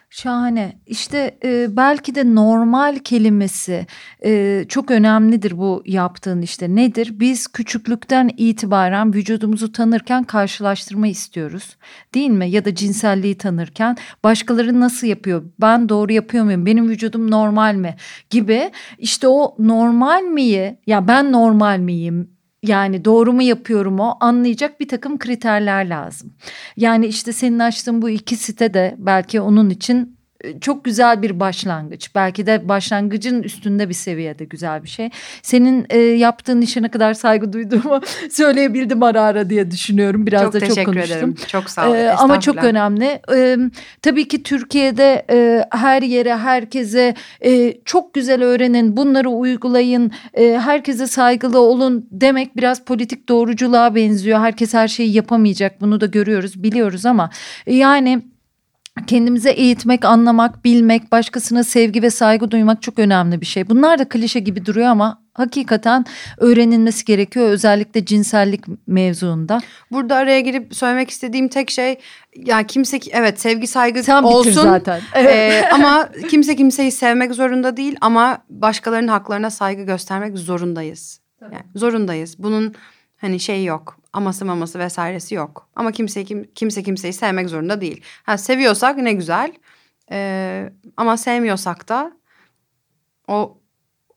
Şahane. İşte e, belki de normal kelimesi e, çok önemlidir bu yaptığın işte. Nedir? Biz küçüklükten itibaren vücudumuzu tanırken karşılaştırma istiyoruz. Değil mi? Ya da cinselliği tanırken başkaları nasıl yapıyor? Ben doğru yapıyor muyum? Benim vücudum normal mi? Gibi işte o normal miyi ya ben normal miyim? Yani doğru mu yapıyorum o anlayacak bir takım kriterler lazım. Yani işte senin açtığın bu iki site de belki onun için çok güzel bir başlangıç. Belki de başlangıcın üstünde bir seviyede güzel bir şey. Senin e, yaptığın işe ne kadar saygı duyduğumu söyleyebildim ara ara diye düşünüyorum. Biraz çok da çok konuştum. ederim. Çok sağ ol. Ee, ama çok önemli. Ee, tabii ki Türkiye'de e, her yere, herkese e, çok güzel öğrenin, bunları uygulayın, e, herkese saygılı olun demek biraz politik doğruculuğa benziyor. Herkes her şeyi yapamayacak, bunu da görüyoruz, biliyoruz ama e, yani kendimize eğitmek, anlamak, bilmek, başkasına sevgi ve saygı duymak çok önemli bir şey. Bunlar da klişe gibi duruyor ama hakikaten öğrenilmesi gerekiyor özellikle cinsellik mevzuunda. Burada araya girip söylemek istediğim tek şey ya kimse evet sevgi saygı Sen olsun. zaten. Ee, ama kimse kimseyi sevmek zorunda değil ama başkalarının haklarına saygı göstermek zorundayız. Yani zorundayız. Bunun hani şeyi yok. Aması maması vesairesi yok. Ama kimse kim, kimse kimseyi sevmek zorunda değil. Ha seviyorsak ne güzel. Ee, ama sevmiyorsak da o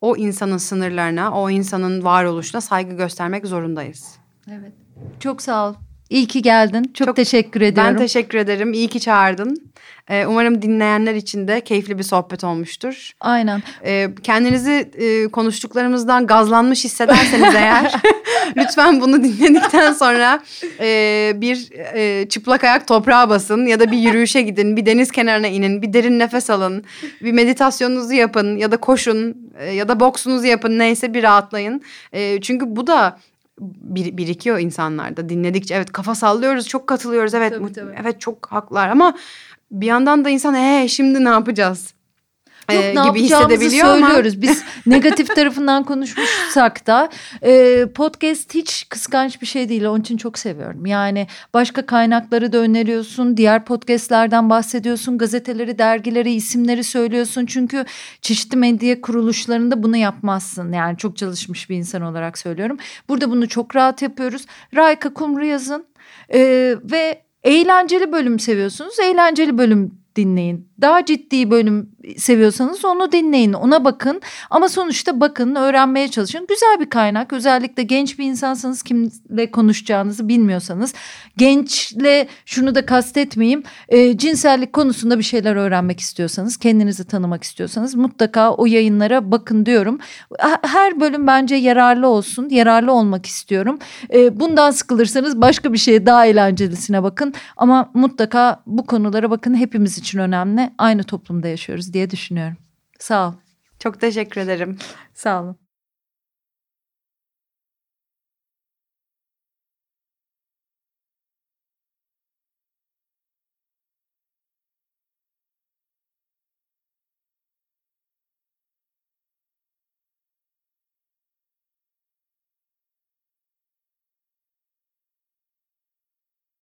o insanın sınırlarına, o insanın varoluşuna saygı göstermek zorundayız. Evet. Çok sağ ol. İyi ki geldin. Çok, Çok- teşekkür ediyorum. Ben teşekkür ederim. İyi ki çağırdın. Ee, umarım dinleyenler için de keyifli bir sohbet olmuştur. Aynen. Ee, kendinizi e, konuştuklarımızdan gazlanmış hissederseniz eğer lütfen bunu dinledikten sonra e, bir e, çıplak ayak toprağa basın ya da bir yürüyüşe gidin, bir deniz kenarına inin, bir derin nefes alın, bir meditasyonunuzu yapın ya da koşun e, ya da boksunuzu yapın neyse bir rahatlayın. E, çünkü bu da bir, birikiyor insanlarda dinledikçe. Evet kafa sallıyoruz çok katılıyoruz. Evet Tabii, tabii. evet çok haklılar ama bir yandan da insan ee şimdi ne yapacağız Yok, e, ne gibi hissedebiliyor ama söylüyoruz. Biz negatif tarafından konuşmuşsak da e, podcast hiç kıskanç bir şey değil. Onun için çok seviyorum. Yani başka kaynakları da öneriyorsun. Diğer podcastlerden bahsediyorsun. Gazeteleri, dergileri, isimleri söylüyorsun. Çünkü çeşitli medya kuruluşlarında bunu yapmazsın. Yani çok çalışmış bir insan olarak söylüyorum. Burada bunu çok rahat yapıyoruz. Rayka Kumru yazın. E, ve eğlenceli bölüm seviyorsunuz. Eğlenceli bölüm dinleyin. Daha ciddi bölüm seviyorsanız onu dinleyin, ona bakın. Ama sonuçta bakın, öğrenmeye çalışın. Güzel bir kaynak. Özellikle genç bir insansanız kimle konuşacağınızı bilmiyorsanız. Gençle şunu da kastetmeyeyim. E, cinsellik konusunda bir şeyler öğrenmek istiyorsanız, kendinizi tanımak istiyorsanız mutlaka o yayınlara bakın diyorum. Her bölüm bence yararlı olsun. Yararlı olmak istiyorum. E, bundan sıkılırsanız başka bir şeye daha eğlencelisine bakın. Ama mutlaka bu konulara bakın. Hepimiz için önemli. Aynı toplumda yaşıyoruz diye düşünüyorum. Sağ ol. çok teşekkür ederim. Sağ olun.